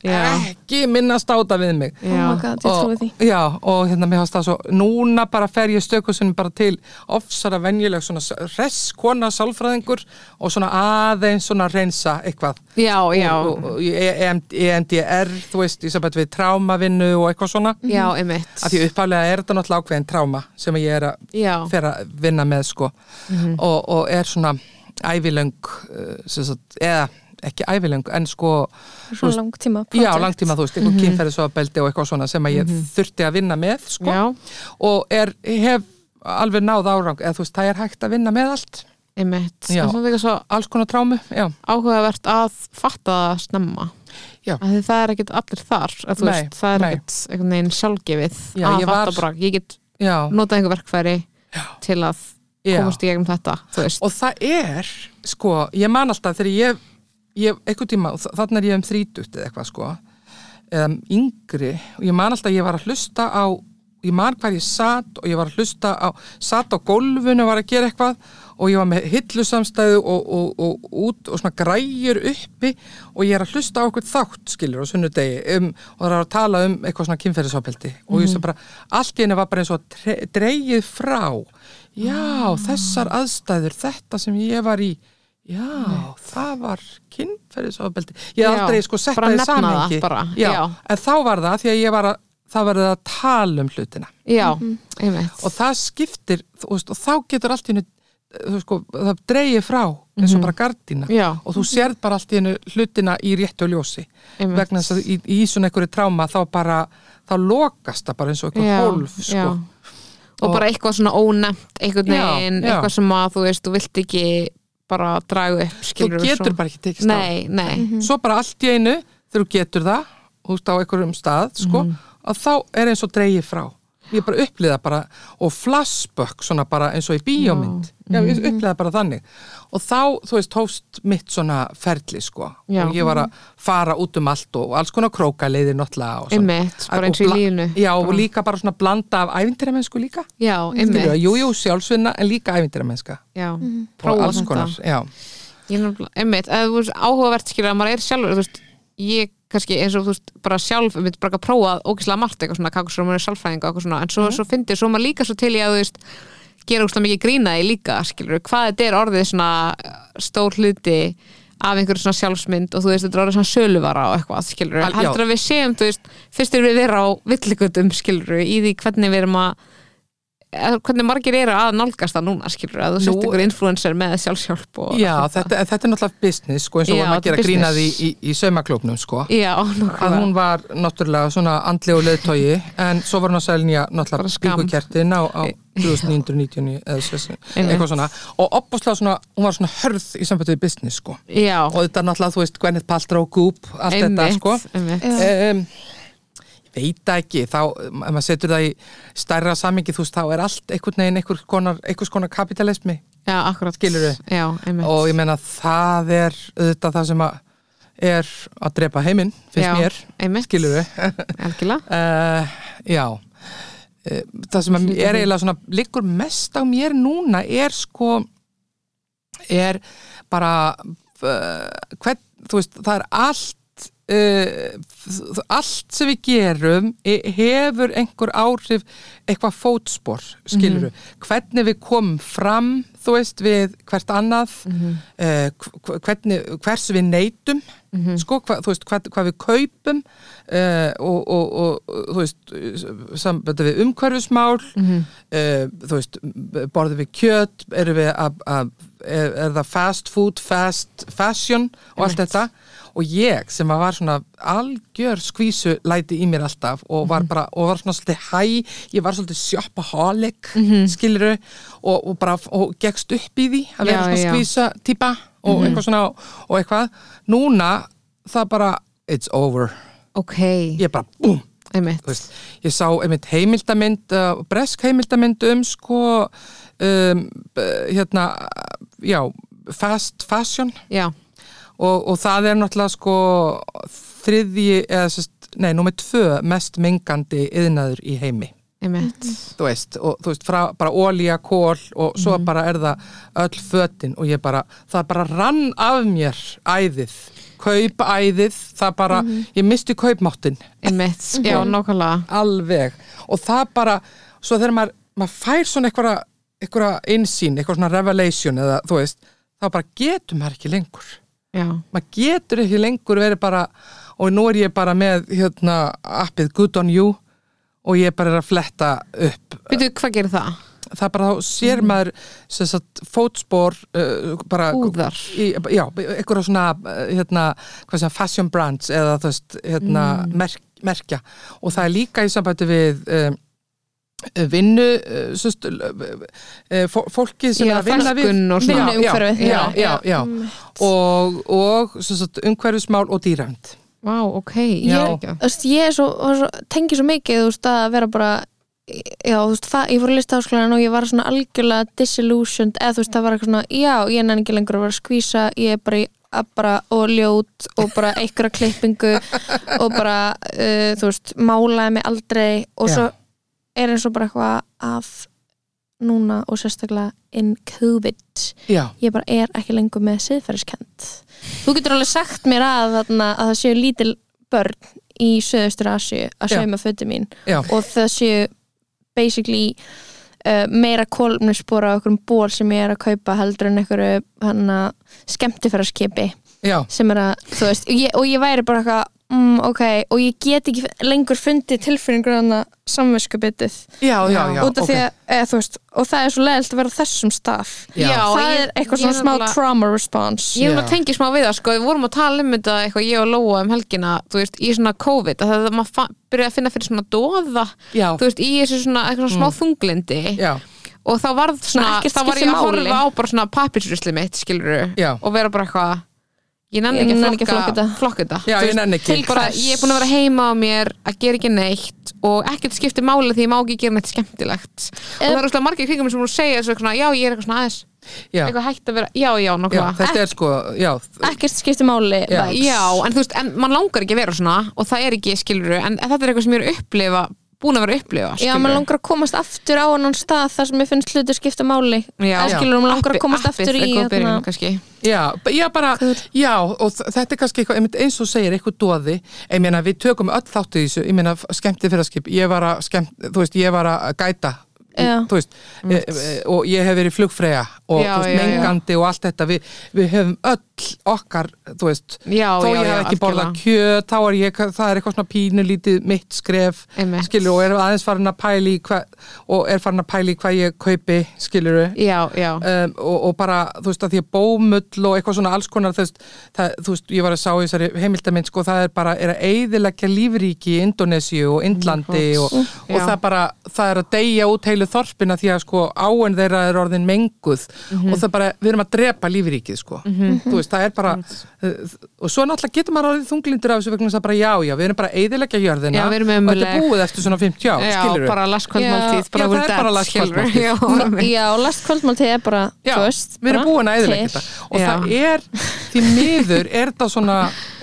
Já. ekki minnast áta við mig. Oh trúi því. Og, já, og hérna mér fannst það svo núna bara fer ég stökusunum bara til ofsara venjuleg svona hress kona sálfræðingur og svona aðeins svona reynsa eitthvað. Já, já, og, og, í EM, EMDR, þú veist, í samband við trámavinnu og eitthvað svona. Já, af því uppálega er þetta náttúrulega ákveðin tráma sem ég er að já, fer að vinna með sko. Og, og er svona ævilöng sem sagt, eða ekki ævilöng en sko svona langtíma já, project. langtíma þú veist, eitthvað mm kynferðisofbeldi og eitthvað svona sem að ég þurfti að vinna með sko. Já, og er, hef alveg náð árang eða þú veist, það er hægt að vinna með allt. Já. svo alls konar trámu, já, áhugavert að fatta það snemma. Já. að því það er ekkert allir þar að þú Nei, veist, það er einhvern veginn sjálfgefið Já, að ég var- fatta bara, ég get já, notað einhver verkfæri til að já. komast í gegnum þetta og það er, sko, ég man alltaf þegar ég, ég eitthvað tíma, og þa- þarna er ég um þrítugt eða eitthvað, sko eða yngri, og ég man alltaf að ég var að hlusta á, ég man hvað ég satt og ég var að hlusta á, satt á gólfinu og var að gera eitthvað og ég var með hillusamstæðu og, og, og, út og svona græjur uppi og ég er að hlusta á okkur þátt skilur á sunnudegi um, og það er að tala um eitthvað svona kynferðisofbeldi. Og ég sé bara, allt í henni var bara eins og tre, dreigið frá. Já, þessar aðstæður þetta sem ég var í já, það var kynferðisofbeldi. Ég Já, aldrei sko sett bara það í nefna það samhengi. bara, já, já. en þá var það því að ég var að það var að tala um hlutina já, einmitt og það skiptir veist, og þá getur allt í hennu sko, það dreigir frá eins og bara gardína Já. og þú sérð bara allt í hennu hlutina í réttu ljósi Einmitt. vegna þess að í, í svona einhverju tráma þá bara, þá lokast það bara eins og einhver hólf sko. já. og, bara eitthvað svona Já, veginn, já. eitthvað sem að þú veist, þú vilt ekki bara að draga upp þú getur bara ekki tekist á nei, nei, svo bara allt í einu þegar þú getur það veist á einhverjum stað sko, Mhm. Að þá er eins og dreigið frá. Ég bara uppliða bara og flashback svona bara eins og í bíómynd. Já, Mhm. ég uppliða bara þannig. Og þá, þú veist, hófst mitt svona ferli sko. Já. og ég var að fara út um allt og, og alls konar krókaleiðir náttúrulega og svona. einmitt, bara eins og í lífinu. Já, og bara. líka bara svona blanda af ævintýramennsku líka. Já, einmitt. jú, jú, sjálfsvinna en líka ævintýramennska já, og prófa alls þetta. konar, er einmitt, eða þú veist áhugavert skilur að maður er sjálfur, þú veist ég kannski eins og þú veist, bara sjálf einmitt bara að prófa ógislega margt eitthvað svona kakkusur og maður er sjálfræðing og eitthvað svona, en svo, Mhm. svo fyndið svo maður líka svo til í að þú veist gera ógislega mikið grína í líka, skilur hvað þetta er orðið svona uh, stór hluti af einhverju svona sjálfsmynd og þú veist, þetta er orðið svona söluvara og eitthvað, skilur heldur að við séum, þú veist, fyrst erum við vera á villigutum, skilur í því hvernig við erum að hvernig margir eru að nálgast það núna skilur að þú sést ykkur influencer með sjálfshjálp og já þetta, þetta er náttúrulega business sko, eins og Já, vorum að er gera grínað í, business. í, í saumaklóknum sko Já, að hún var náttúrulega svona andlegu leðtogi en svo var hún að selja Bara náttúrulega skam. spíkukertin á, á 1999 eða Einmitt. eitthvað svona og opbúslega svona, hún var svona hörð í sambandi við business sko Já, og þetta er náttúrulega, þú veist, Gwyneth Paltrow, Goop allt þetta sko einmitt. um, veit ekki þá, ef maður setur það í stærra samingi, þú veist, þá er allt einhvern veginn einhvers konar, konar kapitalismi Já, akkurat? Já, einmitt. Og ég meina það er auðvitað það sem að er að drepa heiminn, finnst mér. einmitt. skilur Algjörlega. Uh, já. Uh, það sem að er eiginlega svona liggur mest á mér núna er sko er bara uh, hvern, þú veist, það er allt uh, allt sem við gerum e- hefur einhver áhrif eitthvað fótspor skilur við, hvernig við komum fram þú veist við hvert annað uh, hvernig, hvers við neytum sko, hva, þú veist, hvað, hvað við kaupum uh, og, og, og þú veist sambandi við umhverfismál uh, þú veist borðum við kjöt, erum við að er, er það fast food, fast fashion og allt þetta og ég sem var svona algjör skvísu læti í mér alltaf og var bara, og var svona svolítið hæ ég var svolítið shopaholic mm -hmm. og, og bara og gegst upp í því að vera svona skvísa típa og eitthvað svona og eitthvað, núna það bara, it's over. Ok, ég bara, búm. Veist, ég sá einmitt heimildamind uh, bresk heimildamind um sko um, hérna já, fast fashion. Já, og, og það er náttúrulega sko þriðji, eða sérst, nei, númer tvö mest mengandi yðnaður í heimi. Einmitt. Þú veist, og þú veist, frá bara ólía, kól og svo bara er það öll fötin og ég bara, það bara rann af mér æðið, kaupæðið það bara, ég misti kaupmáttin Einmitt, já, nákvæmlega. Alveg. Og það bara, svo þegar maður, maður fær svona einhverja, einhverja insýn, eitthvað svona revelation eða þú veist, þá bara getur maður ekki lengur Já, maður getur ekki lengur verið bara og nú er ég bara með hérna appið Good on You og ég bara er að fletta upp. Veitu, hvað gerir það? það er bara þá sér maður sem sagt, fótspor uh, bara Húðar. í, já, einhverja svona hérna, sem fashion brands eða veist, hérna, merk, merkja. Og það er líka í sambandi við um, vinnu uh, sest, uh, fólki sem Já, er að vinna við já. já, já. og, og sest, umhverfismál og dýrænd Vá, ok Já. ég, þú veist, ég er svo, svo, tengi svo mikið veist, að vera bara já, veist, það, ég fór að lista áskólan og ég var svona algjörlega disillusioned eða þú veist, það var eitthvað svona, já, ég nenni ekki lengur að vera að skvísa, ég er bara í að bara og ljót og bara einhverja klippingu og bara uh, þú veist, málaði mig aldrei og Já. svo er eins og bara eitthvað að núna og sérstaklega in COVID. Já, ég bara er ekki lengur með siðferðiskend þú getur alveg sagt mér að, þarna, að það séu lítil börn í söðustur Asju að sauma fötu mín. Já, og það séu basically uh, meira kólumnisbúra á einhverjum ból sem ég er að kaupa heldur en einhverju skemmtifæraskipi sem er að, þú veist, og ég, og ég væri bara eitthvað mm, ok, og ég get ekki lengur fundið tilfinningur hana samviskubitið. Já, já, já, út af ok. því að, eða, þú veist, og það er svo leiðilt að vera þessum stað. Já. það ég- er eitthvað svona smá nefnilega- trauma response. Ég er Já. að tengja smá við það sko, við vorum að tala um þetta eitthvað ég og Lóa um helgina, þú veist, í svona COVID að það maður byrjaði að finna fyrir svona dóða já, þú veist, í þessu svona, eitthvað svona smá þunglindi. Já, og þá var svona, ekkert þá var ég að horfa á bara svona pappirsrusli mitt, skilur Já. og vera bara eitthvað ég nenni Ég ekki nenni ekki að flokka flokka, þetta. Já, ég nenni ekki. bara, ég er búin að vera heima á mér að gera ekki neitt og ekkert skipti máli því ég má ekki gera neitt skemmtilegt. Og það er úrslega margir kringum sem voru að segja svo, svona, já, ég er eitthvað svona aðeins Já, eitthvað hægt að vera, já, já, já nokkuð þetta er sko, já, ekkert skipti máli Já. Já, en þú veist, en man langar ekki að vera svona og það er ekki, skilur en, en þetta er eitthvað sem ég er að upplifa búin að vera að upplifa, Já, skilurðu. maður langar að komast aftur á annan stað þar sem ég finnst hlutir skipta máli Já. Skilur, maður langar að komast appið aftur í byrjun, hérna- kannski. Já, já, bara, já, og þetta er kannski eitthvað, einmitt eins og segir, eitthvað dóði, ég meina, við tökum öll þáttu í þessu, ég meina, skemmti fyrir skip, ég var að, skemmt, þú veist, ég var að gæta, Já. þú veist, e, e, og ég hef verið flugfreyja og, Já, veist, já, já. mengandi og allt þetta, við, við höfum öll okkar, þú veist, Já, þó já, ég já, hef ekki borðað kjöt, þá er ég, það er eitthvað svona pínu lítið mitt skref, Einmitt. skilur, og er aðeins farin að pæli í hvað, og er farin að pæli hvað ég kaupi, skilur, Já, já, um, og, og bara, þú veist, að því að bómull og eitthvað svona alls konar, þú veist, það, þú veist ég var að sá í þessari heimildamind, sko, það er bara, er að eyðileggja lífríki í Indonésiu og Indlandi og, og Já. það bara, það er að deyja út heilu þorpina því að, sko, áen þeirra er orðin menguð og það bara, við erum að drepa lífríkið, sko, þú veist, það er bara, uh, og svo náttúrulega getur maður orðið þunglindur af þessu vegna þess að bara, já, já, við erum bara að eyðileggja jörðina Já, við og þetta er búið eftir svona 50 ár, já skilur bara lastkvöldmáltíð, Já, bara það er bara lastkvöldmáltíð. Já, Já, last kvöldmáltíð er bara, Já, þú veist við erum búin að eðilegja þetta. Og Já. það er, því miður er það svona,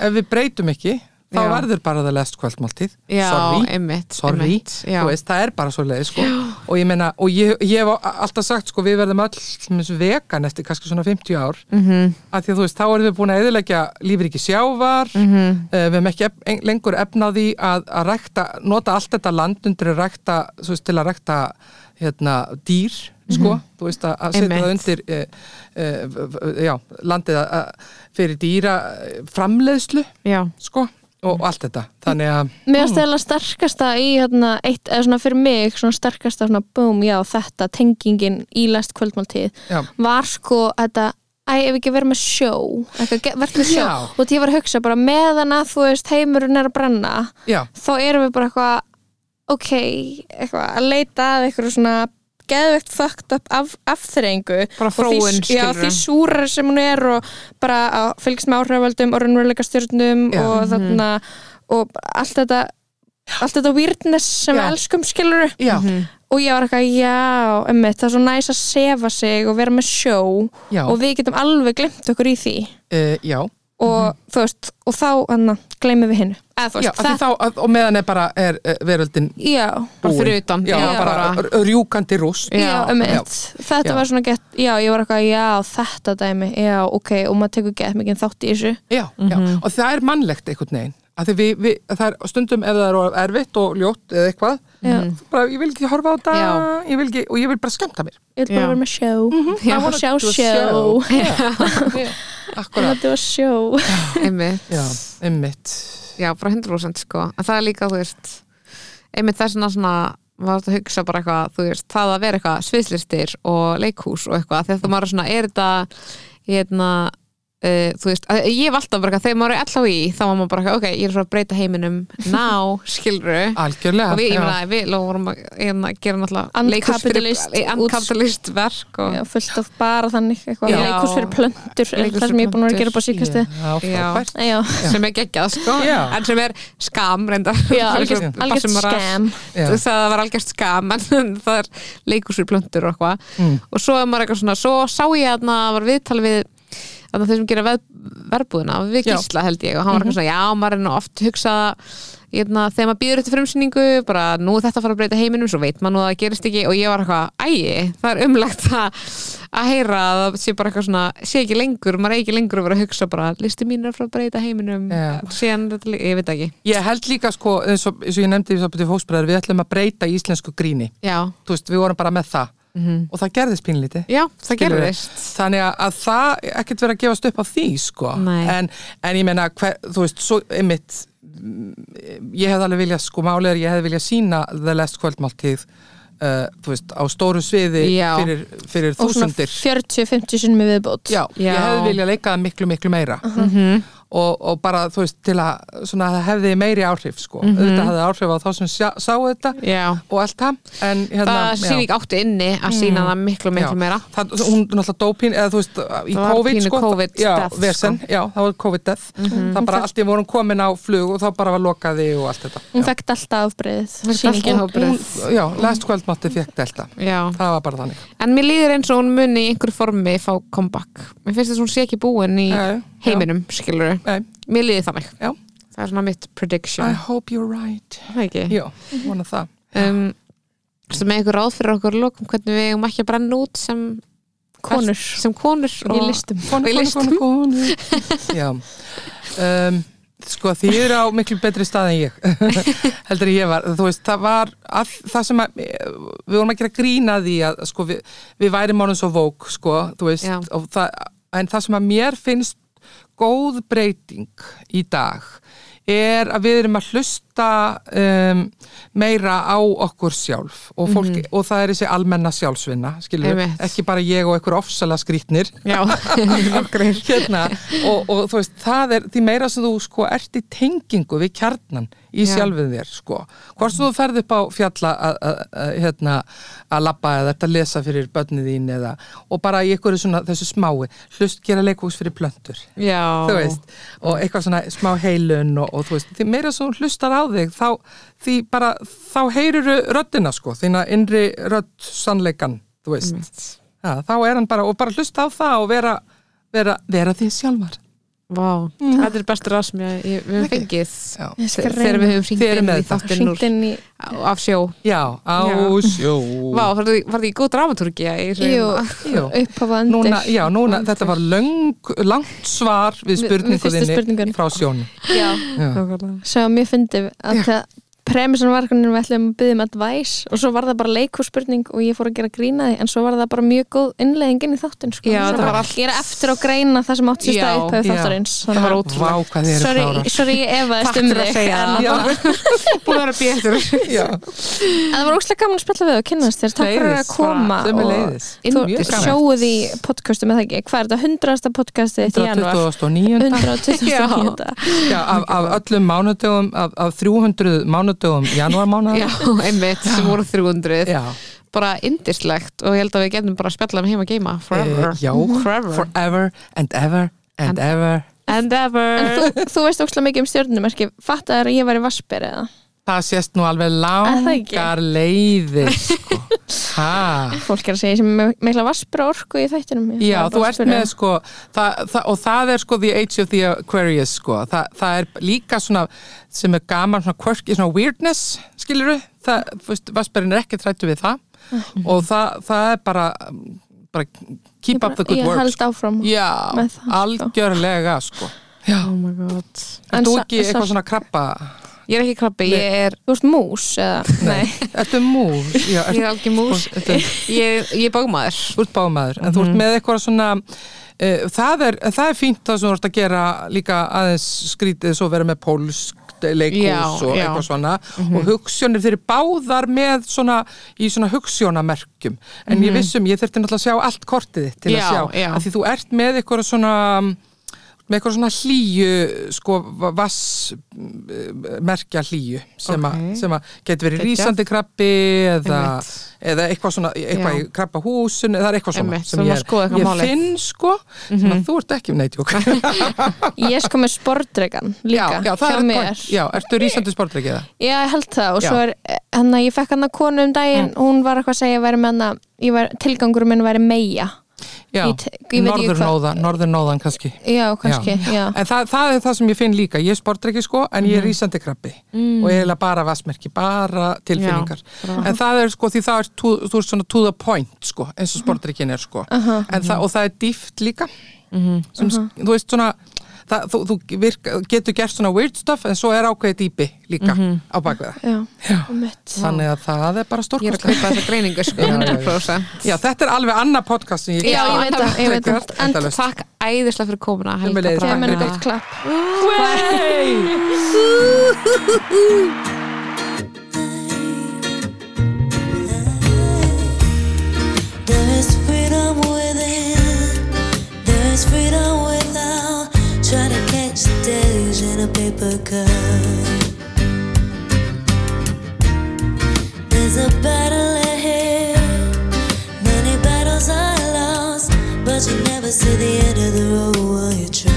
ef við breytum ekki þá Já. verður bara það lest kvöldmáltíð Já, sorry, einmitt, sorry einmitt, veist, það er bara svo leið sko. og ég meina, og ég, ég hef alltaf sagt sko, við verðum þessu vegan eftir kannski svona 50 ár Mhm. -hmm. að því að þú veist, þá erum við búin að eðilegja lífriki sjávar mm Mhm. -hmm. við hefum ekki ef, en, lengur efnaði að, að rækta, nota allt þetta land undir að rækta, svo veist, til að rækta hérna, dýr sko, þú veist að, að setja það Mhm. Undir e, e, já, landið að, að, fyrir dýra framleiðslu já, sko, og, allt þetta. Þannig að Mér finnst það sterkasta í hérna, eitt, eða svona fyrir mig svona sterkasta svona boom, já þetta tengingin í lest kvöldmáltíð var sko þetta Æ, ef ekki verið með sjó verður með sjó. Já. og ég var að hugsa bara meðan að þú veist heimurinn er að brenna já, þá erum við bara eitthvað ok, eitthvað að leita að eitthvað svona geðvegt fucked up af, afþreyingu Bara Og því- þróun, já, því súrar sem hún er og bara að fylgst með áhrifaldum og raunveruleika stjórnum Já. og þarna og allt þetta allt þetta weirdness sem Já. við elskum skilur já, og ég var eitthvað, já, emmitt það er svo næs að sefa sig og vera með sjó já, og við getum alveg glemt okkur í því. E, já, og þú veist, og þá hann gleymum við að- og meðan er bara er, er veröldin já, bara búin. fyrir utan. Já, já, bara, bara, rjúkandi rúst. Já, Já, emmitt já. þetta Já. var svona gett, já, ég var eitthvað, já, þetta dæmi já, ok, og maður tekur gett mikið þátt í þessu. Já, já, og það er mannlegt einhvern veginn. Við, við, það er stundum ef það er of erfitt og ljótt eða eitthvað bara, ég vil ekki horfa á Já. ég ekki, og ég vil bara skemmta mér. Ég vil bara vera með sjó. Já, wanna sjá sjó. Ég akkurat. Vil vera sjó. Einmitt. Já, einmitt. Já, bara 100% sko. En það er líka, þú veist einmitt þess vegna svona maður átt að hugsa bara eitthvað, þú veist, það að vera eitthvað sviðslistir og leikhús og eitthvað þegar þú maður er svona, er þetta hérna Uh, þú veist, að, ég hef alltaf bara eitthvað, þegar maður er allá í þá var maður bara eitthvað, ok, ég er svo að breyta heiminum ná, skilru algjörlega og við, ég meina, við vorum að hérna, gera náttúrulega fyrir- uncapitalist verk og já, fullt af bara þannig eitthvað. Leikurs fyrir plöntur Leikhús það sem ég er búin að að fyrir gera á síkastu sem er geggjað sko. Já. en sem er skam algjört bara- skam. Það var algjört skam en það er leikusur plöntur og eitthvað. Mm. og svo er maður eitthvað svona, svo sá ég að það var viðtal við að þeir sem gera veð, verbúðina við gísla held ég og hann var eitthvað svona, já maður er nú oft hugsað hérna, þegar maður býður eftir frumsýningu bara nú þetta fara að breyta heiminum svo veit maður nú að það gerist ekki og ég var eitthvað, ægi það er umlegt að, að heyra að það sé bara eitthvað svona, sé ekki lengur maður er ekki lengur að vera að hugsa bara listi mín er að fara að breyta heiminum. Já. síðan, ég veit ekki. Ég held líka sko, eins og, eins og ég nefndi við ætlum að breyta íslensku gríni. Veist, við vorum bara með það og það gerðist pínlítið já það gerðist. Þannig að, að það ekkert verið að gefast upp á því sko, en, en ég meina hver, þú veist, svo einmitt mm, ég hefði alveg viljað, sko málið er ég hefði viljað sína The Last Kvöldmáltíð uh, þú veist, á stóru sviði Já. fyrir, fyrir þúsundir. 40-50 sinnum í viðbót. Já, Já. ég hefði viljað leika það miklu, miklu meira. Mhm. Og, og bara þú veist til að svona, það hefði meiri áhrif sko. Mhm. auðvitað hafði áhrif á þá sem sjá, sá þetta Já, og allt það hérna það já. sýning átti inni að sína það miklu, miklu Já. meira. Það, hún náttúrulega dópín eða þú veist í Það COVID sko, COVID já, death, vesen, sko. já, það var COVID death. Það bara allt í vorum komin á flug og þá bara var lokaði og allt þetta. Hún já. fekk alltaf afbreið afbrigði. hún, já, last kvöldmátti fekk delta. Já, það var bara þannig. En mér líður eins og hún muni í einhverju formi fá comeback. Mér finnst þess að hún sé ekki búin í heiminum, skilur Mér líður þannig. Já, Það er svona mitt prediction. I hope you're right. Það ekki? Já, vona það. Um, með ykkur ráð fyrir okkur lokum hvernig við eigum ekki að brenna út sem konur. Sem konur í listum. Konu, Í listum. konu, konu já. Um, sko því ég er á miklu betri stað en ég. Heldur ég var, þú veist, það var að, það sem að, við vorum að gera grína því að, sko, við, við værim ánum svo vók, sko, veist. Og það, en það sem að mér finnst góð breyting í dag er að við erum að hlusta um, meira á okkur sjálf og, fólki, og það er þessi almenna sjálfsvinna ekki bara ég og einhver ofsala skrítnir hérna, og, og þú veist, það er því meira sem þú sko ert í tengingu við kjarnan í Já. sjálfið þér sko, hvort þú ferð upp á fjalla að- hérna að labba eða að lesa fyrir börnið þín eða, og bara í einhverju svona þessu smái, hlust gera leikús fyrir plöntur. Veist, og eitthvað svona smá heilun og, og þú veist, því meira sem þú hlustar á þig þá, því bara þá heyruru röddina sko, þína innri rödd sannleikan, þú veist. Ja, þá er hann bara, og bara hlusta á það og vera, vera, vera því sjálfar Vá, þetta er bestur ræð sem ég, ég, við höfum fengið. Þegar við höfum hringt inn í þetta. í af sjó. Já á Já. sjó. Vá, var það ekki góð dramatúrgja í jú, upphafa undir Núna, já, núna, þetta var löng, langt svar við Við- við spurningu fyrstu þinni spurningunni. frá sjónu. já, Já. svo mér fyndi að það premissan var hvernig við ætlum að byggja um advice og svo var það bara leikúrspurning og ég fór að gera grína því en svo var það bara mjög góð innlegging inn í þáttin sko. Já, þetta var allt- gera eftir og greina það sem átt sér Já, stað upp hefur já. þáttarins Það var eru sorry, sorry, ég efaðist um að þig það. Búin að vera bétur það var óslega gaman að spjalla við og kynnast þér takk fyrir að koma er og leiðis. þú Mjög gaman. sjóuð í podcastum eða ekki, hvað er þetta, hundrasta podcastið þitt í januar 129. 129. Já, af, öllum mánudögum, af, af 300 mánudögum janúarmánaða. Já, einmitt, sem voru 300 Já, bara indislegt og ég held að við getum bara að spjalla um heim að geima forever, Eh, já. forever, forever and ever and, And- ever. and ever en þú, þú veist óslega mikið um stjórnumerki fattaður að ég var í Vassber eða Það sést nú alveg það langar leiðir, sko. Fólk er að segja sem mikla Vassber orku í þættinum. Ég Já, þú ert með sko það, það, og það er sko the age of the Aquarius sko, Þa, það er líka svona sem er gaman svona quirky, svona weirdness, skilur við það, þú veist, Vassberinn er ekki trættu við það. Og það, það er bara bara keep Ég bara- up the good ég work held sko. áfram Já, það, sko. algjörlega sko. Já, oh my god. Er þú ekki eitthvað svona krabba ég er ekki krabbi, ég er, þú ert mús eða, nei, Ertu mús? Já, ég er algjör mús. Ég, ég er bógmaður Þú ert bámaður, en þú ert með eitthvað svona uh, það, er, það er fínt það sem þú ert að gera líka aðeins skrítið svo vera með pólsk leikús og já. eitthvað svona og hugssjónir þeir eru báðar með svona í svona hugssjónamerkjum en ég vissum, ég þurfti náttúrulega að sjá allt kortið þitt til Já, að sjá, já. að því þú ert með eitthvað svona með eitthvað svona hlýju sko vass merkja hlýju sem, Ok. að sem að getur verið rísandi krabbi eða, eða eitthvað svona eitthvað Já. í krabbahúsun er eitthvað svona Einmitt, sem ég, eitthvað ég málið. finn sko þannig að þú ert ekki um neitjók ég sko með sportdregan líka já, já, já, ertu rísandi sportreikið það? Já, ég held það og svo er hann að ég fekk hann að konu um daginn hún var eitthvað að segja að væri með hann að tilgangurum minn væri meia Já, norðurnóðan kannski. Já, kannski, já, En það, það er það sem ég finn líka, ég er sportreiki sko en ég er rísandi krabbi. Og ég er bara vassmerki, bara tilfinningar. Já, en það er sko því það er to, þú ert svona to the point sko eins og sportreikin er sko. En það, og það er dýft líka. Sem, þú veist svona það, þú, þú virka, getur gert svona weird stuff en svo er ákveðið dýpi líka á bakveða já, Já. um mitt þannig að það er bara ég er að kaupa þessa greiningu sko, Já, já, já. 100% Já, þetta er alveg annað podcast sem ég Já, ég veit það, ég veit það. Endalaust, En takk æðislega fyrir komuna takk Kemur fyrir gott klapp is freedom flowers in a paper cup. There's a battle ahead, many battles are lost, but you never see the end of the road while you try.